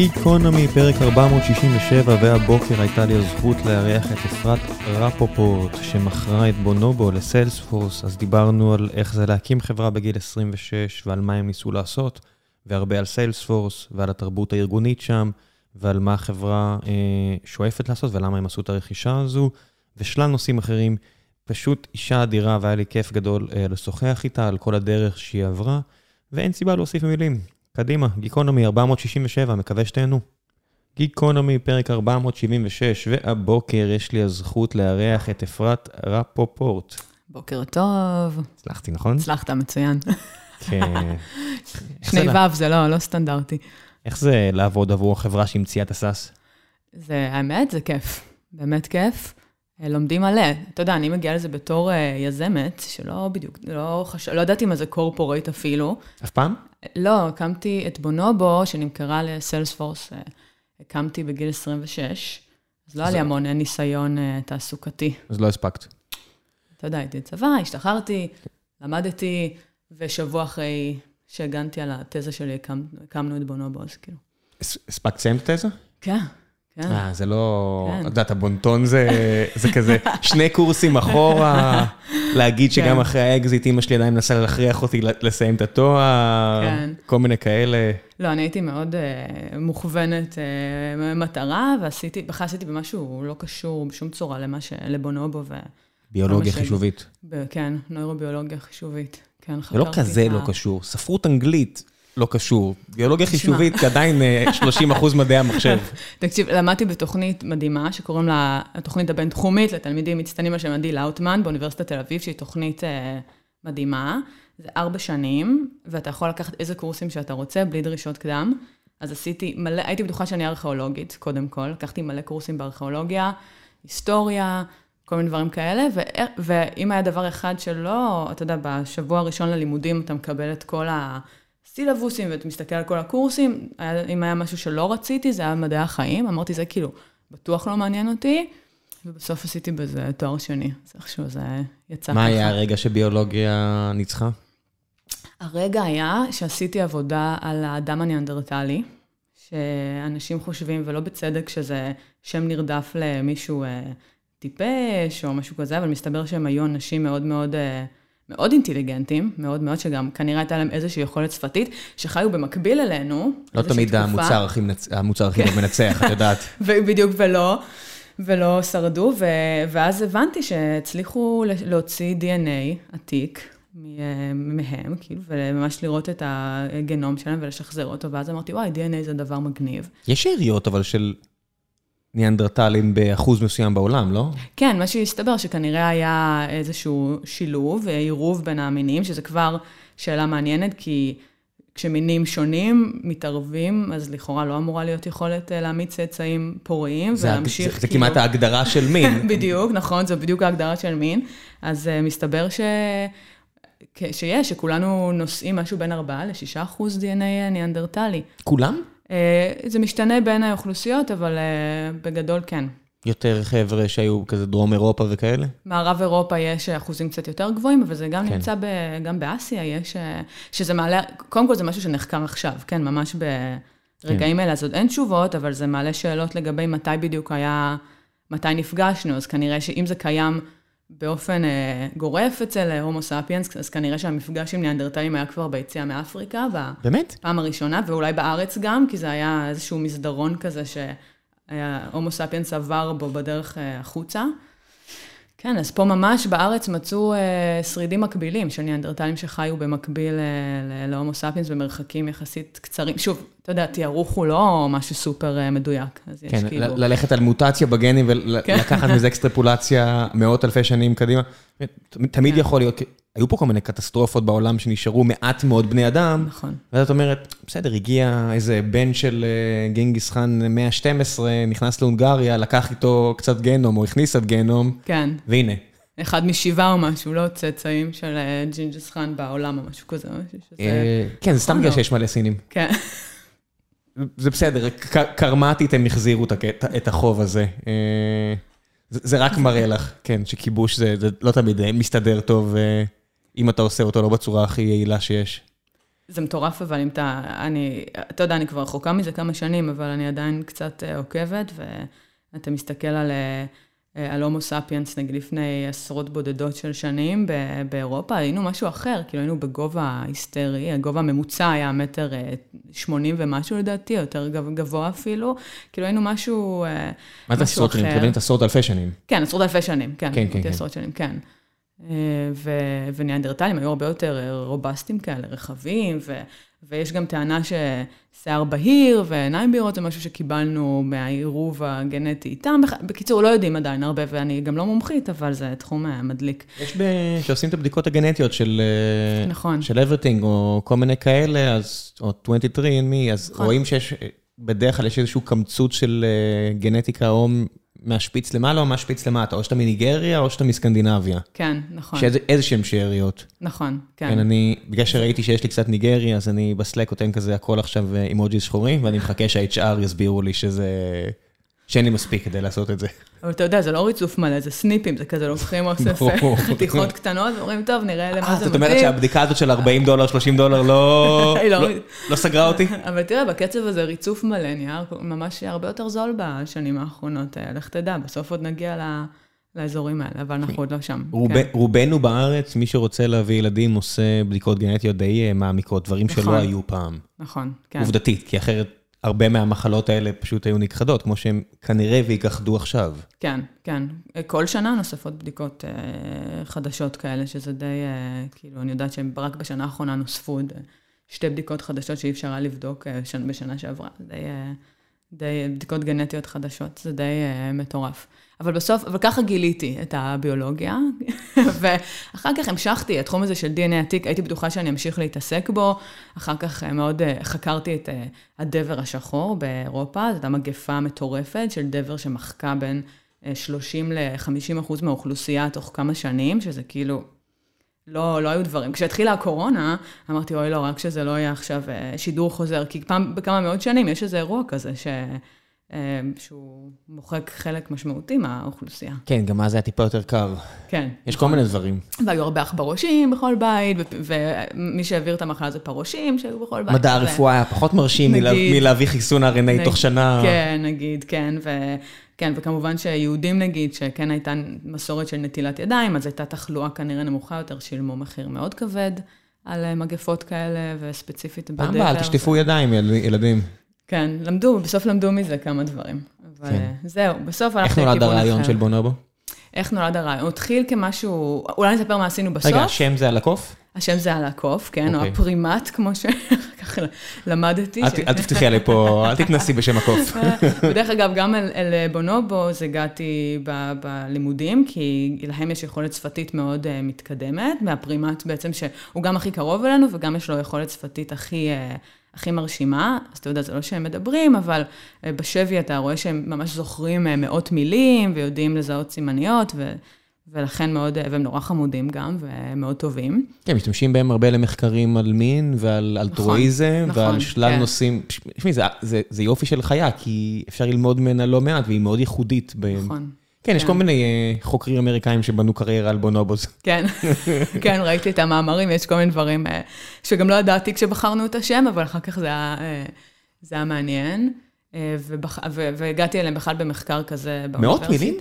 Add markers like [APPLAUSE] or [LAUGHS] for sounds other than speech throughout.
גיקונומי, פרק 467, והבוקר הייתה לי הזכות לארח את אפרת רפופורט, שמכרה את בונובו לסיילספורס, אז דיברנו על איך זה להקים חברה בגיל 26, ועל מה הם ניסו לעשות, והרבה על סיילספורס, ועל התרבות הארגונית שם, ועל מה החברה אה, שואפת לעשות, ולמה הם עשו את הרכישה הזו, ושלל נושאים אחרים. פשוט אישה אדירה, והיה לי כיף גדול אה, לשוחח איתה על כל הדרך שהיא עברה, ואין סיבה להוסיף מילים. קדימה, גיקונומי 467, מקווה שתהנו. גיקונומי, פרק 476, והבוקר יש לי הזכות לארח את אפרת רפופורט. בוקר טוב. הצלחתי, נכון? הצלחת, מצוין. כן. [LAUGHS] שני ו' זה לא, לא סטנדרטי. איך זה לעבוד עבור החברה שהמציאה את הסאס? זה, האמת, זה כיף. באמת כיף. אה, לומדים מלא. אתה יודע, אני מגיעה לזה בתור uh, יזמת, שלא בדיוק, לא, חש... לא ידעתי מה זה קורפורייט אפילו. אף פעם? לא, הקמתי את בונובו, שנמכרה לסיילספורס, uh, הקמתי בגיל 26, אז לא היה לי המון ניסיון uh, תעסוקתי. אז לא הספקת. אתה יודע, הייתי צבא, השתחררתי, למדתי, ושבוע אחרי שהגנתי על התזה שלי, הקמ... הקמנו את בונובו, אז כאילו. הספקת לסיים את התזה? כן. כן. אה, זה לא... את יודעת, הבונטון זה כזה שני קורסים אחורה, להגיד שגם כן. אחרי האקזיט, אמא שלי עדיין מנסה להכריח אותי לסיים את התואר, כן. כל מיני כאלה. לא, אני הייתי מאוד אה, מוכוונת אה, מטרה, ועשיתי, בכלל עשיתי במשהו לא קשור בשום צורה למה ש... לבונובו ו... ביולוגיה חישובית. ב- כן, נוירוביולוגיה חישובית. כן, זה לא חקרתי כזה לא קשור, ספרות אנגלית לא קשור. ביולוגיה תשמע. חישובית עדיין אה, 30 אחוז מדעי המחשב. [LAUGHS] תקשיב, למדתי בתוכנית מדהימה, שקוראים לה התוכנית הבינתחומית לתלמידים מצטיינים על שם עדי לאוטמן באוניברסיטת תל אביב, שהיא תוכנית אה, מדהימה. זה ארבע שנים, ואתה יכול לקחת איזה קורסים שאתה רוצה, בלי דרישות קדם. אז עשיתי מלא, הייתי בטוחה שאני ארכיאולוגית, קודם כל. לקחתי מלא קורסים בארכיאולוגיה, היסטוריה, כל מיני דברים כאלה, ו- ואם היה דבר אחד שלא, אתה יודע, בשבוע הראשון ללימודים אתה מקבל את כל הסילבוסים ואתה מסתכל על כל הקורסים, היה, אם היה משהו שלא רציתי, זה היה מדעי החיים, אמרתי, זה כאילו, בטוח לא מעניין אותי, ובסוף עשיתי בזה תואר שני, אז איכשהו זה יצא מה ככה. היה הרגע שביולוגיה ניצחה? הרגע היה שעשיתי עבודה על האדם הניאנדרטלי, שאנשים חושבים, ולא בצדק, שזה שם נרדף למישהו אה, טיפש או משהו כזה, אבל מסתבר שהם היו אנשים מאוד מאוד... אה, מאוד אינטליגנטים, מאוד מאוד, שגם כנראה הייתה להם איזושהי יכולת שפתית, שחיו במקביל אלינו. לא תמיד תקופה. המוצר הכי מנצ- המוצר הכי טוב מנצח, את יודעת. [LAUGHS] ובדיוק ולא, ולא שרדו, ו, ואז הבנתי שהצליחו להוציא DNA עתיק מהם, כאילו, וממש לראות את הגנום שלהם ולשחזר אותו, ואז אמרתי, וואי, DNA זה דבר מגניב. יש שאריות אבל של ניאנדרטלים באחוז מסוים בעולם, לא? כן, מה שהסתבר שכנראה היה איזשהו שילוב, עירוב בין המינים, שזה כבר שאלה מעניינת, כי כשמינים שונים מתערבים, אז לכאורה לא אמורה להיות יכולת אה, להעמיד צאצאים פוריים זה ולהמשיך זה- זה כאילו- כמעט ההגדרה של [LAUGHS] מין. בדיוק, נכון, זו בדיוק ההגדרה של מין. אז uh, מסתבר ש... שיש, שכולנו נושאים משהו בין 4 ל-6 אחוז DNA ניאנדרטלי. כולם? Uh, זה משתנה בין האוכלוסיות, אבל uh, בגדול כן. יותר חבר'ה שהיו כזה דרום אירופה וכאלה? מערב אירופה יש אחוזים קצת יותר גבוהים, אבל זה גם כן. כן. נמצא ב, גם באסיה, יש, אה, שזה מעלה, קודם כל זה משהו שנחקר עכשיו, כן, ממש ברגעים כן. אלה, אז עוד אין תשובות, אבל זה מעלה שאלות לגבי מתי בדיוק היה, מתי נפגשנו, אז כנראה שאם זה קיים באופן אה, גורף אצל אה, הומו ספיאנס, אז כנראה שהמפגש עם ניאנדרטלים היה כבר ביציאה מאפריקה, באמת? בפעם הראשונה, ואולי בארץ גם, כי זה היה איזשהו מסדרון כזה שהומו ספיאנס עבר בו בדרך אה, החוצה. כן, אז פה ממש בארץ מצאו אה, שרידים מקבילים של ניאנדרטלים שחיו במקביל אה, להומו ספיאנס במרחקים יחסית קצרים. שוב, אתה יודע, תיארוך הוא לא משהו סופר אה, מדויק, אז יש כן, כאילו... ל- ללכת על מוטציה בגנים ולקחת מזה אקסטרפולציה מאות אלפי שנים קדימה. תמיד כן. יכול להיות, היו פה כל מיני קטסטרופות בעולם שנשארו מעט מאוד בני אדם, נכון. ואז את אומרת, בסדר, הגיע איזה בן של אה, גינגיס חאן 112, נכנס להונגריה, לקח איתו קצת גנום, או הכניס קצת גנום, כן, והנה. אחד משבעה או משהו, לא צאצאים של אה, ג'ינגיס חאן בעולם או משהו כזה. אה, כן, זה סתם נכון בגלל מאוד. שיש מלא סינים. כן. זה בסדר, קארמתית הם החזירו את החוב הזה. זה רק מראה לך, כן, שכיבוש זה לא תמיד מסתדר טוב, אם אתה עושה אותו לא בצורה הכי יעילה שיש. זה מטורף, אבל אם אתה, אני, אתה יודע, אני כבר רחוקה מזה כמה שנים, אבל אני עדיין קצת עוקבת, ואתה מסתכל על... אה, על הומו ספיאנס, נגיד לפני עשרות בודדות של שנים באירופה, היינו משהו אחר, כאילו היינו בגובה היסטרי, הגובה הממוצע היה מטר אה, שמונים ומשהו לדעתי, יותר גבוה אפילו, כאילו היינו משהו, אה. מה זה עשרות שנים? מתכוונת עשרות אלפי שנים. כן, עשרות אלפי שנים, כן. כן, כן, כן. עשרות שנים, כן. וניאנדרטלים היו הרבה יותר רובסטים כאלה, רחבים, ו... ויש גם טענה ששיער בהיר ועיניים בהירות זה משהו שקיבלנו מהעירוב הגנטי איתם. בקיצור, לא יודעים עדיין הרבה, ואני גם לא מומחית, אבל זה תחום אה, מדליק. יש ב... שעושים את הבדיקות הגנטיות של... אה, נכון. של MyHeritage, או כל מיני כאלה, אז, או 23andMe, אז נכון. רואים שיש, בדרך כלל יש איזשהו קמצוץ של אה, גנטיקה או מהשפיץ למעלה או מהשפיץ למטה, או שאתה מניגריה או שאתה מסקנדינביה. כן, נכון. שאיזה שהם שאריות. נכון, כן. כן, אני, בגלל שראיתי שיש לי קצת ניגריה, אז אני ב-Slack נותן כזה הכל עכשיו emojis שחורים, ואני מחכה שה-HR יסבירו לי שזה... שאין לי מספיק כדי לעשות את זה. אבל אתה יודע, זה לא ריצוף מלא, זה סניפים, זה כזה לוקחים [LAUGHS] אוסף [LAUGHS] חתיכות קטנות, ואומרים, טוב, נראה למה זה מתאים. זאת אומרת שהבדיקה הזאת של 40 דולר, 30 דולר, [LAUGHS] לא-, לא-, לא סגרה אותי? אבל תראה, בקצב הזה ריצוף מלא נהיה ממש הרבה יותר זול בשנים האחרונות. אה, לך תדע, בסוף עוד נגיע לאזורים האלה, אבל אנחנו עוד לא שם. כן. רובנו בארץ, מי שרוצה להביא ילדים, עושה בדיקות גנטיות די אה, מעמיקות, דברים שלא נכון. היו פעם. נכון, כן. עובדתית, כי אחרת הרבה מהמחלות האלה פשוט היו נכחדות, כמו שהן כנראה וייכחדו עכשיו. כן, כן. כל שנה נוספות בדיקות אה, חדשות כאלה, שזה די, אה, כאילו, אני יודעת שרק בשנה האחרונה נוספו שתי בדיקות חדשות שאי אפשר היה לבדוק אה, בשנה שעברה. די, אה, די בדיקות גנטיות חדשות, זה די אה, מטורף. אבל בסוף, אבל ככה גיליתי את הביולוגיה, [LAUGHS] ואחר כך המשכתי, התחום הזה של DNA עתיק, הייתי בטוחה שאני אמשיך להתעסק בו, אחר כך אה, מאוד אה, חקרתי את אה, הדבר השחור באירופה, זו הייתה מגפה מטורפת של דבר שמחקה בין 30 ל-50 אחוז מהאוכלוסייה תוך כמה שנים, שזה כאילו, לא, לא היו דברים. כשהתחילה הקורונה, אמרתי, אוי, לא, רק שזה לא יהיה עכשיו שידור חוזר, כי פעם בכמה מאות שנים יש איזה אירוע כזה, ש... אמ, שהוא מוחק חלק משמעותי מהאוכלוסייה. כן, גם אז היה טיפה יותר קר. כן. יש כל מיני דברים. והיו הרבה עכברושים בכל בית, ומי שהעביר את המחלה זה פרושים שהיו בכל בית. מדע הרפואה היה פחות מרשים מלהביא חיסון RNA תוך שנה. כן, נגיד, כן. כן, וכמובן שיהודים נגיד, שכן הייתה מסורת של נטילת ידיים, אז הייתה תחלואה כנראה נמוכה יותר, שילמו מחיר מאוד כבד על מגפות כאלה, וספציפית בדבר. פעם אל תשטפו ידיים, ילדים. כן, למדו, בסוף למדו מזה כמה דברים. אבל כן. זהו, בסוף הלכתי לכיוון אחר. איך נולד הרעיון של בונובו? איך נולד הרעיון? הוא התחיל כמשהו, אולי נספר מה עשינו בסוף. רגע, השם זה על הקוף? השם זה על הקוף, כן, okay. או אוקיי. הפרימט, כמו שככה [LAUGHS] למדתי. אל, תפתחי עלי פה, אל תתנסי בשם הקוף. [LAUGHS] ודרך אגב, גם אל, בונובו אז הגעתי בלימודים, כי להם יש יכולת שפתית מאוד uh, מתקדמת, מהפרימט בעצם, שהוא גם הכי קרוב אלינו, וגם יש לו יכולת שפתית הכי... Uh, הכי מרשימה, אז אתה יודע, זה לא שהם מדברים, אבל אה, בשבי אתה רואה שהם ממש זוכרים אה, מאות מילים ויודעים לזהות סימניות, ו... ולכן מאוד, אה, והם נורא חמודים גם, ומאוד טובים. כן, משתמשים בהם הרבה למחקרים על מין ועל אלטרואיזם, נכון, ועל נכון, שלל כן. נושאים. תשמעי, זה, זה, זה יופי של חיה, כי אפשר ללמוד ממנה לא מעט, והיא מאוד ייחודית. נכון. כן, יש כל כן. מיני אה, חוקרים אמריקאים שבנו קריירה על בונובוס. [LAUGHS] כן, כן, ראיתי את המאמרים, יש כל מיני דברים אה, שגם לא ידעתי כשבחרנו את השם, אבל אחר כך זה היה, זה היה מעניין. והגעתי אליהם בכלל במחקר כזה באוניברסיטה. מאות מילים?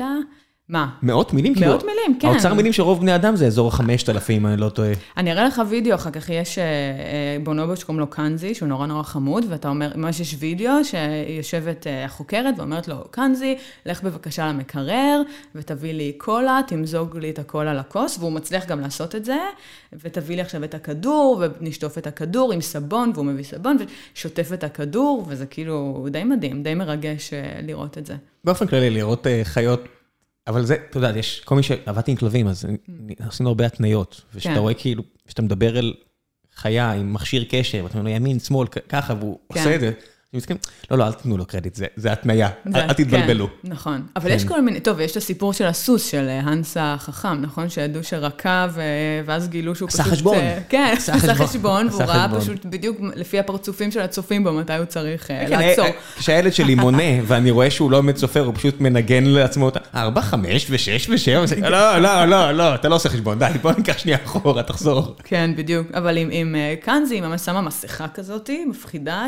מה? מאות מילים? כאילו, מאות מילים, כן. האוצר מילים של רוב בני אדם זה אזור ה-5,000, אני לא טועה. אני אראה לך וידאו, אחר כך יש אה, אה, בונובו שקוראים לו קנזי, שהוא נורא נורא חמוד, ואתה אומר, ממש יש וידאו שיושבת אה, החוקרת ואומרת לו, קנזי, לך בבקשה למקרר, ותביא לי קולה, תמזוג לי את הקולה לכוס, והוא מצליח גם לעשות את זה, ותביא לי עכשיו את הכדור, ונשטוף את הכדור עם סבון, והוא מביא סבון, ושוטף את הכדור, וזה כאילו די מדהים, די מרגש לראות את זה. באופן כללי, לראות חיות אבל זה, אתה יודע, יש כל מי שעבדתי עם כלבים, אז עשינו הרבה התניות. כן. רואה כאילו, כשאתה מדבר אל חיה עם מכשיר קשר, ואתה אומר לו ימין, שמאל, ככה, והוא כן. עושה את זה, לא, לא, אל תתנו לו קרדיט, זה התניה, אל תתבלבלו. כן, נכון. אבל יש כל מיני, טוב, יש את הסיפור של הסוס של האנס החכם, נכון? שידעו שרקב, ואז גילו שהוא פשוט... עשה חשבון. כן, עשה חשבון, והוא ראה פשוט בדיוק לפי הפרצופים של הצופים בו, מתי הוא צריך לעצור. כשהילד שלי מונה, [LAUGHS] ואני רואה שהוא לא באמת סופר, הוא פשוט מנגן לעצמו אותה, ארבע, חמש ושש ושבע, לא, לא, לא, לא, אתה לא עושה חשבון, די, בוא ניקח שנייה אחורה, תחזור. כן, בדיוק. אבל עם קאנזי, היא ממש שמה מסכה כזאת, מפחידה,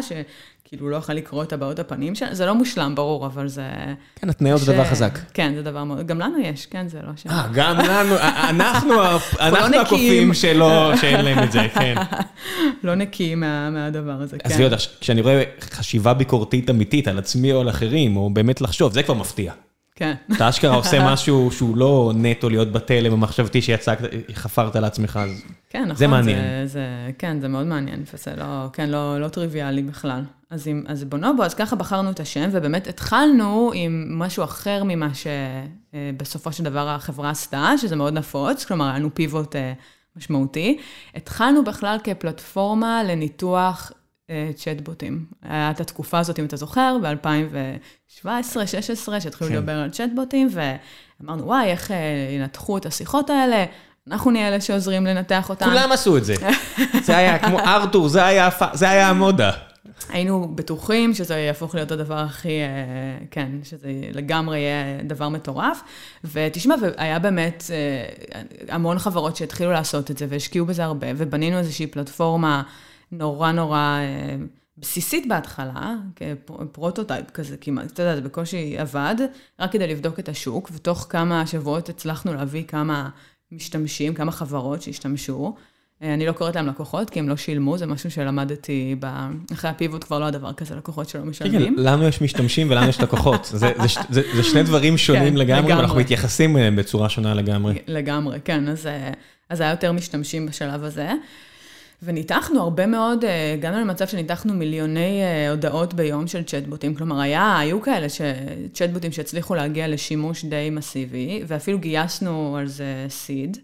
כאילו לא יכול לקרוא את הבעות הפנים שלה, זה לא מושלם, ברור, אבל זה... כן, התניות זה דבר חזק. כן, זה דבר מאוד, גם לנו יש, כן, זה לא ש... אה, גם לנו, [LAUGHS] אנחנו לא הקופים שלא, שאין להם את זה, כן. [LAUGHS] לא נקיים מהדבר הזה, כן. עזבי אותך, כשאני רואה חשיבה ביקורתית אמיתית על עצמי או על אחרים, או באמת לחשוב, זה כבר מפתיע. כן. אתה אשכרה עושה [LAUGHS] משהו שהוא לא נטו להיות בתלם המחשבתי שיצא, חפרת לעצמך, אז כן, נכון, זה מעניין. זה, כן, זה מאוד מעניין, וזה לא, כן, לא, לא טריוויאלי בכלל. אז, עם, אז בונובו, אז ככה בחרנו את השם, ובאמת התחלנו עם משהו אחר ממה שבסופו של דבר החברה עשתה, שזה מאוד נפוץ, כלומר, היה לנו פיבוט משמעותי. התחלנו בכלל כפלטפורמה לניתוח צ'טבוטים. היה את התקופה הזאת, אם אתה זוכר, ב-2017-2016, שהתחילו כן. לדבר על צ'טבוטים, ואמרנו, וואי, איך ינתחו את השיחות האלה. אנחנו נהיה אלה שעוזרים לנתח אותם. כולם עשו את זה. זה היה כמו ארתור, זה היה, זה היה המודה. היינו בטוחים שזה יהפוך להיות הדבר הכי, כן, שזה לגמרי יהיה דבר מטורף. ותשמע, היה באמת המון חברות שהתחילו לעשות את זה והשקיעו בזה הרבה, ובנינו איזושהי פלטפורמה נורא נורא בסיסית בהתחלה, כפרוטוטייפ כזה כמעט, אתה יודע, זה בקושי עבד, רק כדי לבדוק את השוק, ותוך כמה שבועות הצלחנו להביא כמה משתמשים, כמה חברות שהשתמשו. אני לא קוראת להם לקוחות, כי הם לא שילמו, זה משהו שלמדתי ב... אחרי הפיבוט כבר לא הדבר כזה, לקוחות שלא משלמים. כן, לנו יש משתמשים ולנו יש לקוחות. זה, זה, זה, זה שני דברים שונים כן, לגמרי, ואנחנו מתייחסים אליהם בצורה שונה לגמרי. לגמרי, כן, אז, אז היה יותר משתמשים בשלב הזה. וניתחנו הרבה מאוד, הגענו למצב שניתחנו מיליוני הודעות ביום של צ'טבוטים, כלומר היה, היו כאלה צ'טבוטים שהצליחו להגיע לשימוש די מסיבי, ואפילו גייסנו על זה סיד.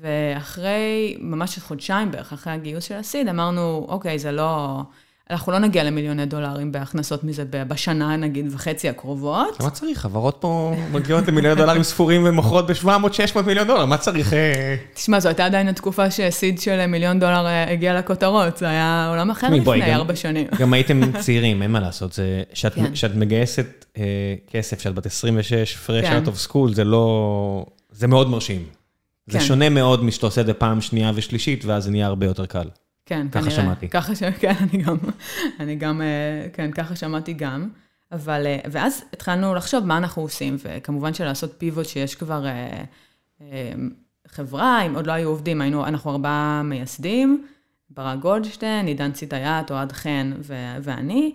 ואחרי ממש חודשיים בערך, אחרי הגיוס של הסיד, אמרנו, אוקיי, זה לא, אנחנו לא נגיע למיליוני דולרים בהכנסות מזה בשנה, נגיד, וחצי הקרובות. מה צריך? חברות פה מגיעות למיליוני דולרים ספורים ומוכרות ב-700-600 מיליון דולר, מה צריך? תשמע, זו הייתה עדיין התקופה שסיד של מיליון דולר הגיע לכותרות, זה היה עולם אחר לפני ארבע שנים. גם הייתם [LAUGHS] צעירים, אין מה לעשות, כשאת כן. מגייסת כסף, כשאת בת 26, fresh out of school, זה לא, זה מאוד מרשים. זה כן. שונה מאוד משאתה עושה את זה פעם שנייה ושלישית, ואז זה נהיה הרבה יותר קל. כן, ככה כנראה. שמעתי. ככה שמעתי, [LAUGHS] כן, אני גם, אני גם, כן, ככה שמעתי גם. אבל, ואז התחלנו לחשוב מה אנחנו עושים, וכמובן שלעשות פיבוט שיש כבר אה, אה, חברה, אם עוד לא היו עובדים, היינו, אנחנו ארבעה מייסדים, ברק גולדשטיין, עידן ציטאייט, אוהד חן ו- ואני,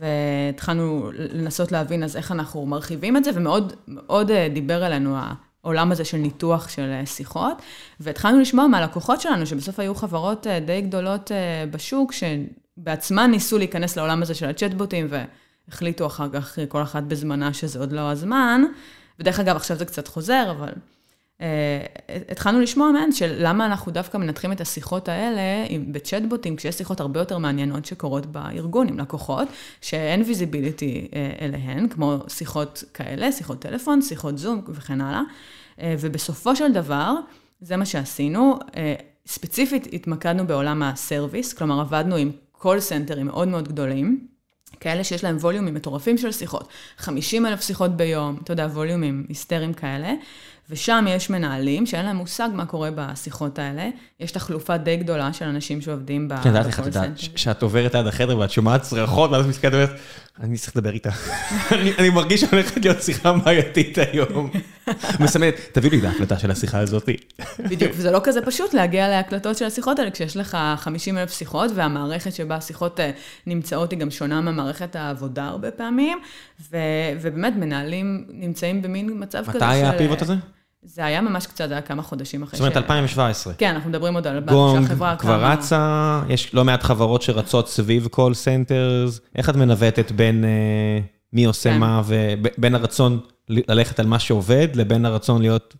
והתחלנו לנסות להבין אז איך אנחנו מרחיבים את זה, ומאוד מאוד דיבר אלינו העולם הזה של ניתוח של שיחות, והתחלנו לשמוע מהלקוחות שלנו, שבסוף היו חברות די גדולות בשוק, שבעצמן ניסו להיכנס לעולם הזה של הצ'טבוטים, והחליטו אחר כך, כל אחת בזמנה, שזה עוד לא הזמן. ודרך אגב, עכשיו זה קצת חוזר, אבל התחלנו לשמוע מהן של למה אנחנו דווקא מנתחים את השיחות האלה בצ'טבוטים, כשיש שיחות הרבה יותר מעניינות שקורות בארגון עם לקוחות, שאין visibility אה, אליהן, כמו שיחות כאלה, שיחות טלפון, שיחות זום וכן הלאה. ובסופו של דבר, זה מה שעשינו. ספציפית התמקדנו בעולם ה-service, כלומר עבדנו עם call סנטרים מאוד מאוד גדולים, כאלה שיש להם ווליומים מטורפים של שיחות, 50 אלף שיחות ביום, אתה יודע, ווליומים היסטריים כאלה, ושם יש מנהלים שאין להם מושג מה קורה בשיחות האלה. יש תחלופה די גדולה של אנשים שעובדים center. כן, יודעת איך את יודעת, שאת עוברת ליד החדר ואת שומעת צרחות, ואז מסתכלת ואומרת, אני צריך לדבר איתה. אני מרגיש שהולכת להיות שיחה בעייתית היום. מסמנת, תביאו לי את ההקלטה של השיחה הזאת. בדיוק, וזה לא כזה פשוט להגיע להקלטות של השיחות האלה, כשיש לך 50 אלף שיחות, והמערכת שבה השיחות נמצאות היא גם שונה ממערכת העבודה הרבה פעמים, ובאמת מנהלים נמצאים במין מצב כזה של... מתי היה הפיבוט הזה? זה היה ממש קצת, זה היה כמה חודשים אחרי ש... זאת אומרת, 2017. כן, אנחנו מדברים עוד על... גונג כבר רצה, יש לא מעט חברות שרצות סביב call centers. איך את מנווטת בין מי עושה מה, ובין הרצון ללכת על מה שעובד, לבין הרצון להיות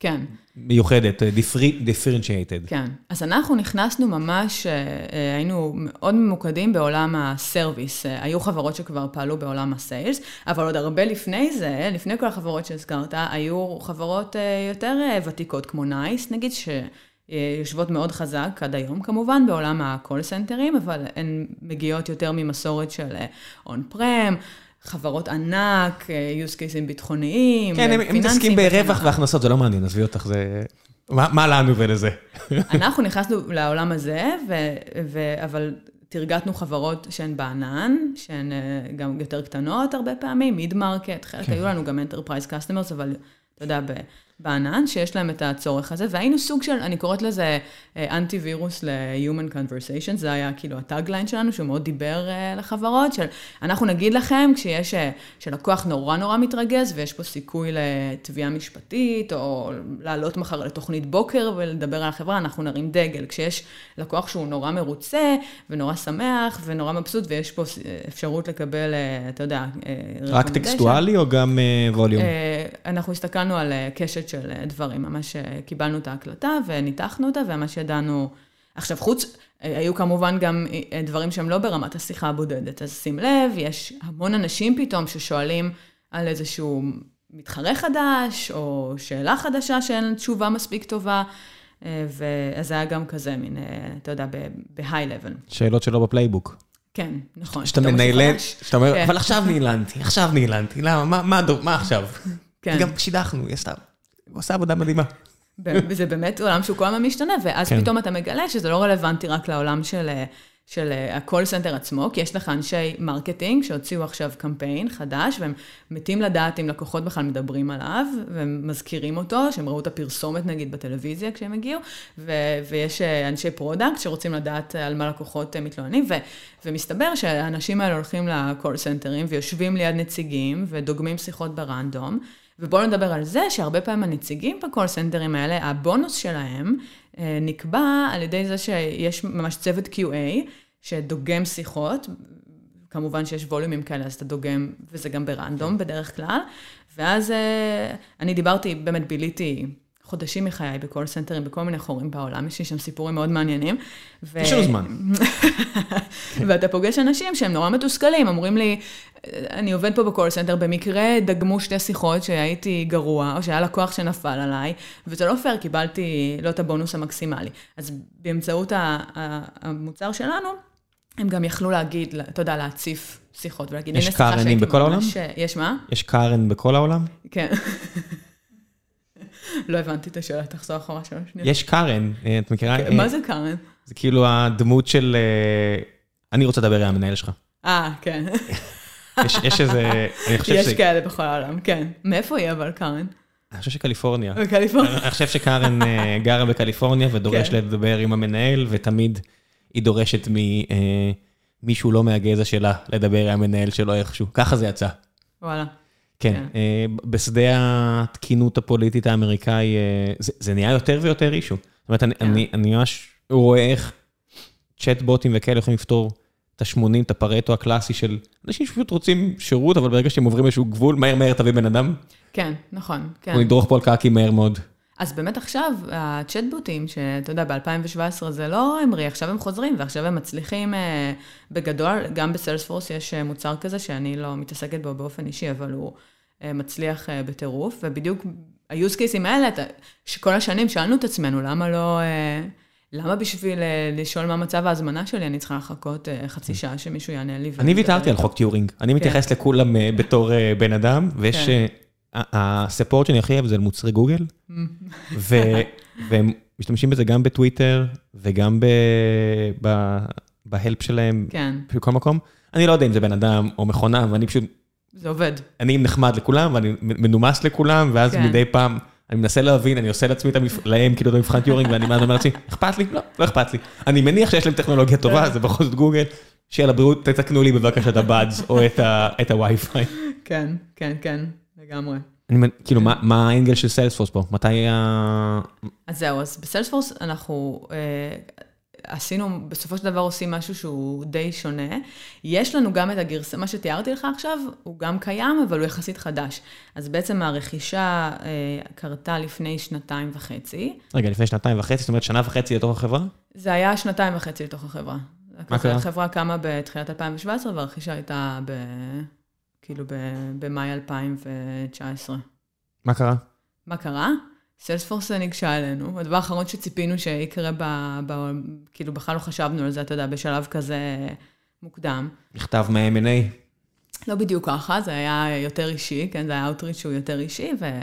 כן. מיוחדת, differentiated. כן. אז אנחנו נכנסנו ממש, אה, היינו מאוד ממוקדים בעולם ה-service. היו חברות שכבר פעלו בעולם ה-sales, אבל עוד הרבה לפני זה, לפני כל החברות שהזכרת, היו חברות יותר ותיקות כמו NICE, נגיד, ש... יושבות מאוד חזק עד היום כמובן בעולם ה-call סנטרים, אבל הן מגיעות יותר ממסורת של on-prem, חברות ענק, use cases ביטחוניים, כן, הם מתעסקים ברווח והכנסות, זה לא מעניין, עזבי אותך, זה... מה לנו ולזה? [LAUGHS] אנחנו נכנסנו לעולם הזה, אבל תרגטנו חברות שהן בענן, שהן גם יותר קטנות הרבה פעמים, mid-market, חלק היו לנו גם enterprise customers, אבל אתה יודע, בענן, שיש להם את הצורך הזה, והיינו סוג של, אני קוראת לזה אנטי וירוס ל-Human Conversation, זה היה כאילו ה tagline שלנו, שהוא מאוד דיבר uh, לחברות, של אנחנו נגיד לכם, כשיש, שלקוח נורא נורא מתרגז, ויש פה סיכוי לתביעה משפטית, או לעלות מחר לתוכנית בוקר ולדבר על החברה, אנחנו נרים דגל. כשיש לקוח שהוא נורא מרוצה, ונורא שמח, ונורא מבסוט, ויש פה אפשרות לקבל, אתה יודע, רק טקסטואלי או גם ווליום? אנחנו הסתכלנו על קשת של דברים, ממש קיבלנו את ההקלטה וניתחנו אותה, וממש ידענו... עכשיו, חוץ, היו כמובן גם דברים שהם לא ברמת השיחה הבודדת, אז שים לב, יש המון אנשים פתאום ששואלים על איזשהו מתחרה חדש, או שאלה חדשה שאין תשובה מספיק טובה, ואז זה היה גם כזה, מין, אתה יודע, ב-high level. שאלות שלא ב playbook. כן, נכון. שאתה מנהלת, שאתה אומר, אבל עכשיו נעלבתי, עכשיו נעלבתי, למה, מה עכשיו? כן. גם שידכנו, היא עושה עבודה מדהימה. וזה באמת עולם שהוא כל הזמן משתנה, ואז כן. פתאום אתה מגלה שזה לא רלוונטי רק לעולם של, של ה-call center עצמו, כי יש לך אנשי marketing שהוציאו עכשיו קמפיין חדש, והם מתים לדעת אם לקוחות בכלל מדברים עליו, והם מזכירים אותו, שהם ראו את הפרסומת נגיד בטלוויזיה כשהם הגיעו, ו- ויש אנשי product שרוצים לדעת על מה לקוחות מתלוננים, ו- ומסתבר שהאנשים האלה הולכים ל-call centers ויושבים ליד נציגים ודוגמים שיחות ב random. ובואו נדבר על זה שהרבה פעמים הנציגים ב call center ים האלה, הבונוס שלהם נקבע על ידי זה שיש ממש צוות QA שדוגם שיחות, כמובן שיש volume ים כאלה, אז אתה דוגם, וזה גם ב random בדרך כלל, ואז אני דיברתי, באמת ביליתי חודשים מחיי ב call center ים, בכל מיני חורים בעולם, יש לי שם סיפורים מאוד מעניינים. יש לנו זמן. [LAUGHS] ואתה פוגש אנשים שהם נורא מתוסכלים, אומרים לי, אני עובד פה ב call center, במקרה דגמו שתי שיחות שהייתי גרוע, או שהיה לקוח שנפל עליי, וזה לא פייר, קיבלתי לא את הבונוס המקסימלי. אז באמצעות המוצר שלנו, הם גם יכלו להגיד, אתה יודע, להציף שיחות ולהגיד, יש Karen ים בכל העולם? יש מה? יש קארן בכל העולם? כן. [LAUGHS] לא הבנתי את השאלה, תחזור אחורה שלוש שניות. יש קארן, את מכירה? מה זה קארן? זה כאילו הדמות של... אני רוצה לדבר עם המנהל שלך. אה, כן. יש איזה... יש כאלה בכל העולם, כן. מאיפה היא אבל, קארן? אני חושב שקליפורניה. בקליפורניה. אני חושב שקארן גרה בקליפורניה ודורש לדבר עם המנהל, ותמיד היא דורשת ממישהו לא מהגזע שלה לדבר עם המנהל שלו איכשהו. ככה זה יצא. וואלה. כן, בשדה התקינות הפוליטית האמריקאי, זה נהיה יותר ויותר אישו. זאת אומרת, אני ממש רואה איך צ'טבוטים וכאלה יכולים לפתור את ה-80, את הפרטו הקלאסי של אנשים שפשוט רוצים שירות, אבל ברגע שהם עוברים איזשהו גבול, מהר מהר תביא בן אדם. כן, נכון, כן. הוא ידרוך פה על קעקי מהר מאוד. אז באמת עכשיו, הצ'טבוטים, שאתה יודע, ב-2017 זה לא המריא, עכשיו הם חוזרים, ועכשיו הם מצליחים בגדול, גם בסיילספורס יש מוצר כזה, שאני לא מתעסקת בו באופן אישי, אבל הוא מצליח בטירוף, ובדיוק ה-use cases האלה, שכל השנים שאלנו את עצמנו, למה לא... למה בשביל לשאול מה מצב ההזמנה שלי, אני צריכה לחכות חצי שעה שמישהו יענה לי? אני ויתרתי על חוק טיורינג. אני מתייחס לכולם בתור בן אדם, ויש... הספורט שאני הכי אוהב זה מוצרי גוגל, והם משתמשים בזה גם בטוויטר, וגם ב help שלהם, בכל מקום. אני לא יודע אם זה בן אדם או מכונה, ואני פשוט... זה עובד. אני נחמד לכולם, ואני מנומס לכולם, ואז מדי פעם... אני מנסה להבין, אני עושה לעצמי את להם כאילו את המבחן טיורינג, ואני אומר לעצמי, אכפת לי? לא, לא אכפת לי. אני מניח שיש להם טכנולוגיה טובה, זה בכל זאת גוגל. שיהיה לבריאות, תתקנו לי בבקשה את ה buds או את הווי-פיי. כן, כן, כן, לגמרי. כאילו, מה האנגל של סיילספורס פה? מתי ה... אז זהו, אז בסיילספורס אנחנו... עשינו, בסופו של דבר עושים משהו שהוא די שונה. יש לנו גם את הגרסה, מה שתיארתי לך עכשיו, הוא גם קיים, אבל הוא יחסית חדש. אז בעצם הרכישה אה, קרתה לפני שנתיים וחצי. רגע, לפני שנתיים וחצי, זאת אומרת שנה וחצי לתוך החברה? זה היה שנתיים וחצי לתוך החברה. מה קרה? החברה קמה בתחילת 2017, והרכישה הייתה ב... כאילו ב... במאי 2019. מה קרה? מה קרה? סיילספורס ניגשה אלינו, הדבר האחרון שציפינו שיקרה, ב, ב, כאילו בכלל לא חשבנו על זה, אתה יודע, בשלב כזה מוקדם. מכתב מה-M&A. לא בדיוק ככה, זה היה יותר אישי, כן, זה היה Outreach שהוא יותר אישי, ו...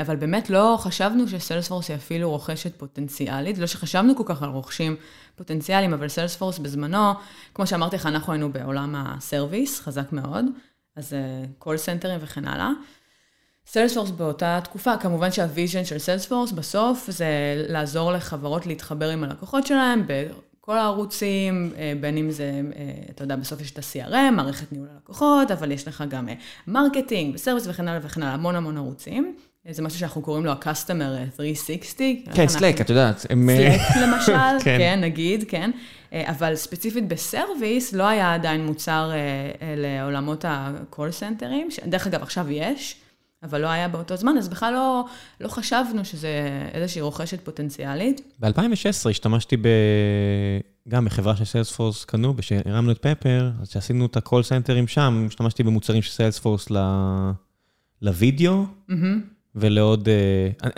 אבל באמת לא חשבנו שסיילספורס היא אפילו רוכשת פוטנציאלית, לא שחשבנו כל כך על רוכשים פוטנציאליים, אבל סיילספורס בזמנו, כמו שאמרתי לך, אנחנו היינו בעולם ה service, חזק מאוד, אז call center ים וכן הלאה. סיילספורס באותה תקופה, כמובן שה vision של סיילספורס בסוף זה לעזור לחברות להתחבר עם הלקוחות שלהם בכל הערוצים, בין אם זה, אתה יודע, בסוף יש את ה-CRM, מערכת ניהול הלקוחות, אבל יש לך גם marketing ו service וכן הלאה וכן הלאה, המון המון ערוצים. זה משהו שאנחנו קוראים לו ה-Customer 360. כן, Slack, את יודעת. Slack למשל, [LAUGHS] כן, נגיד, כן. אבל ספציפית ב service לא היה עדיין מוצר לעולמות ה-call center ים, דרך אגב, עכשיו יש. אבל לא היה באותו זמן, אז בכלל לא, לא חשבנו שזה איזושהי רוכשת פוטנציאלית. ב-2016 השתמשתי ב... גם בחברה של סיילספורס קנו, כשהרמנו את פפר, אז כשעשינו את ה- call center ים שם, השתמשתי במוצרים של סיילספורס ל... לוידאו, mm-hmm. ולעוד...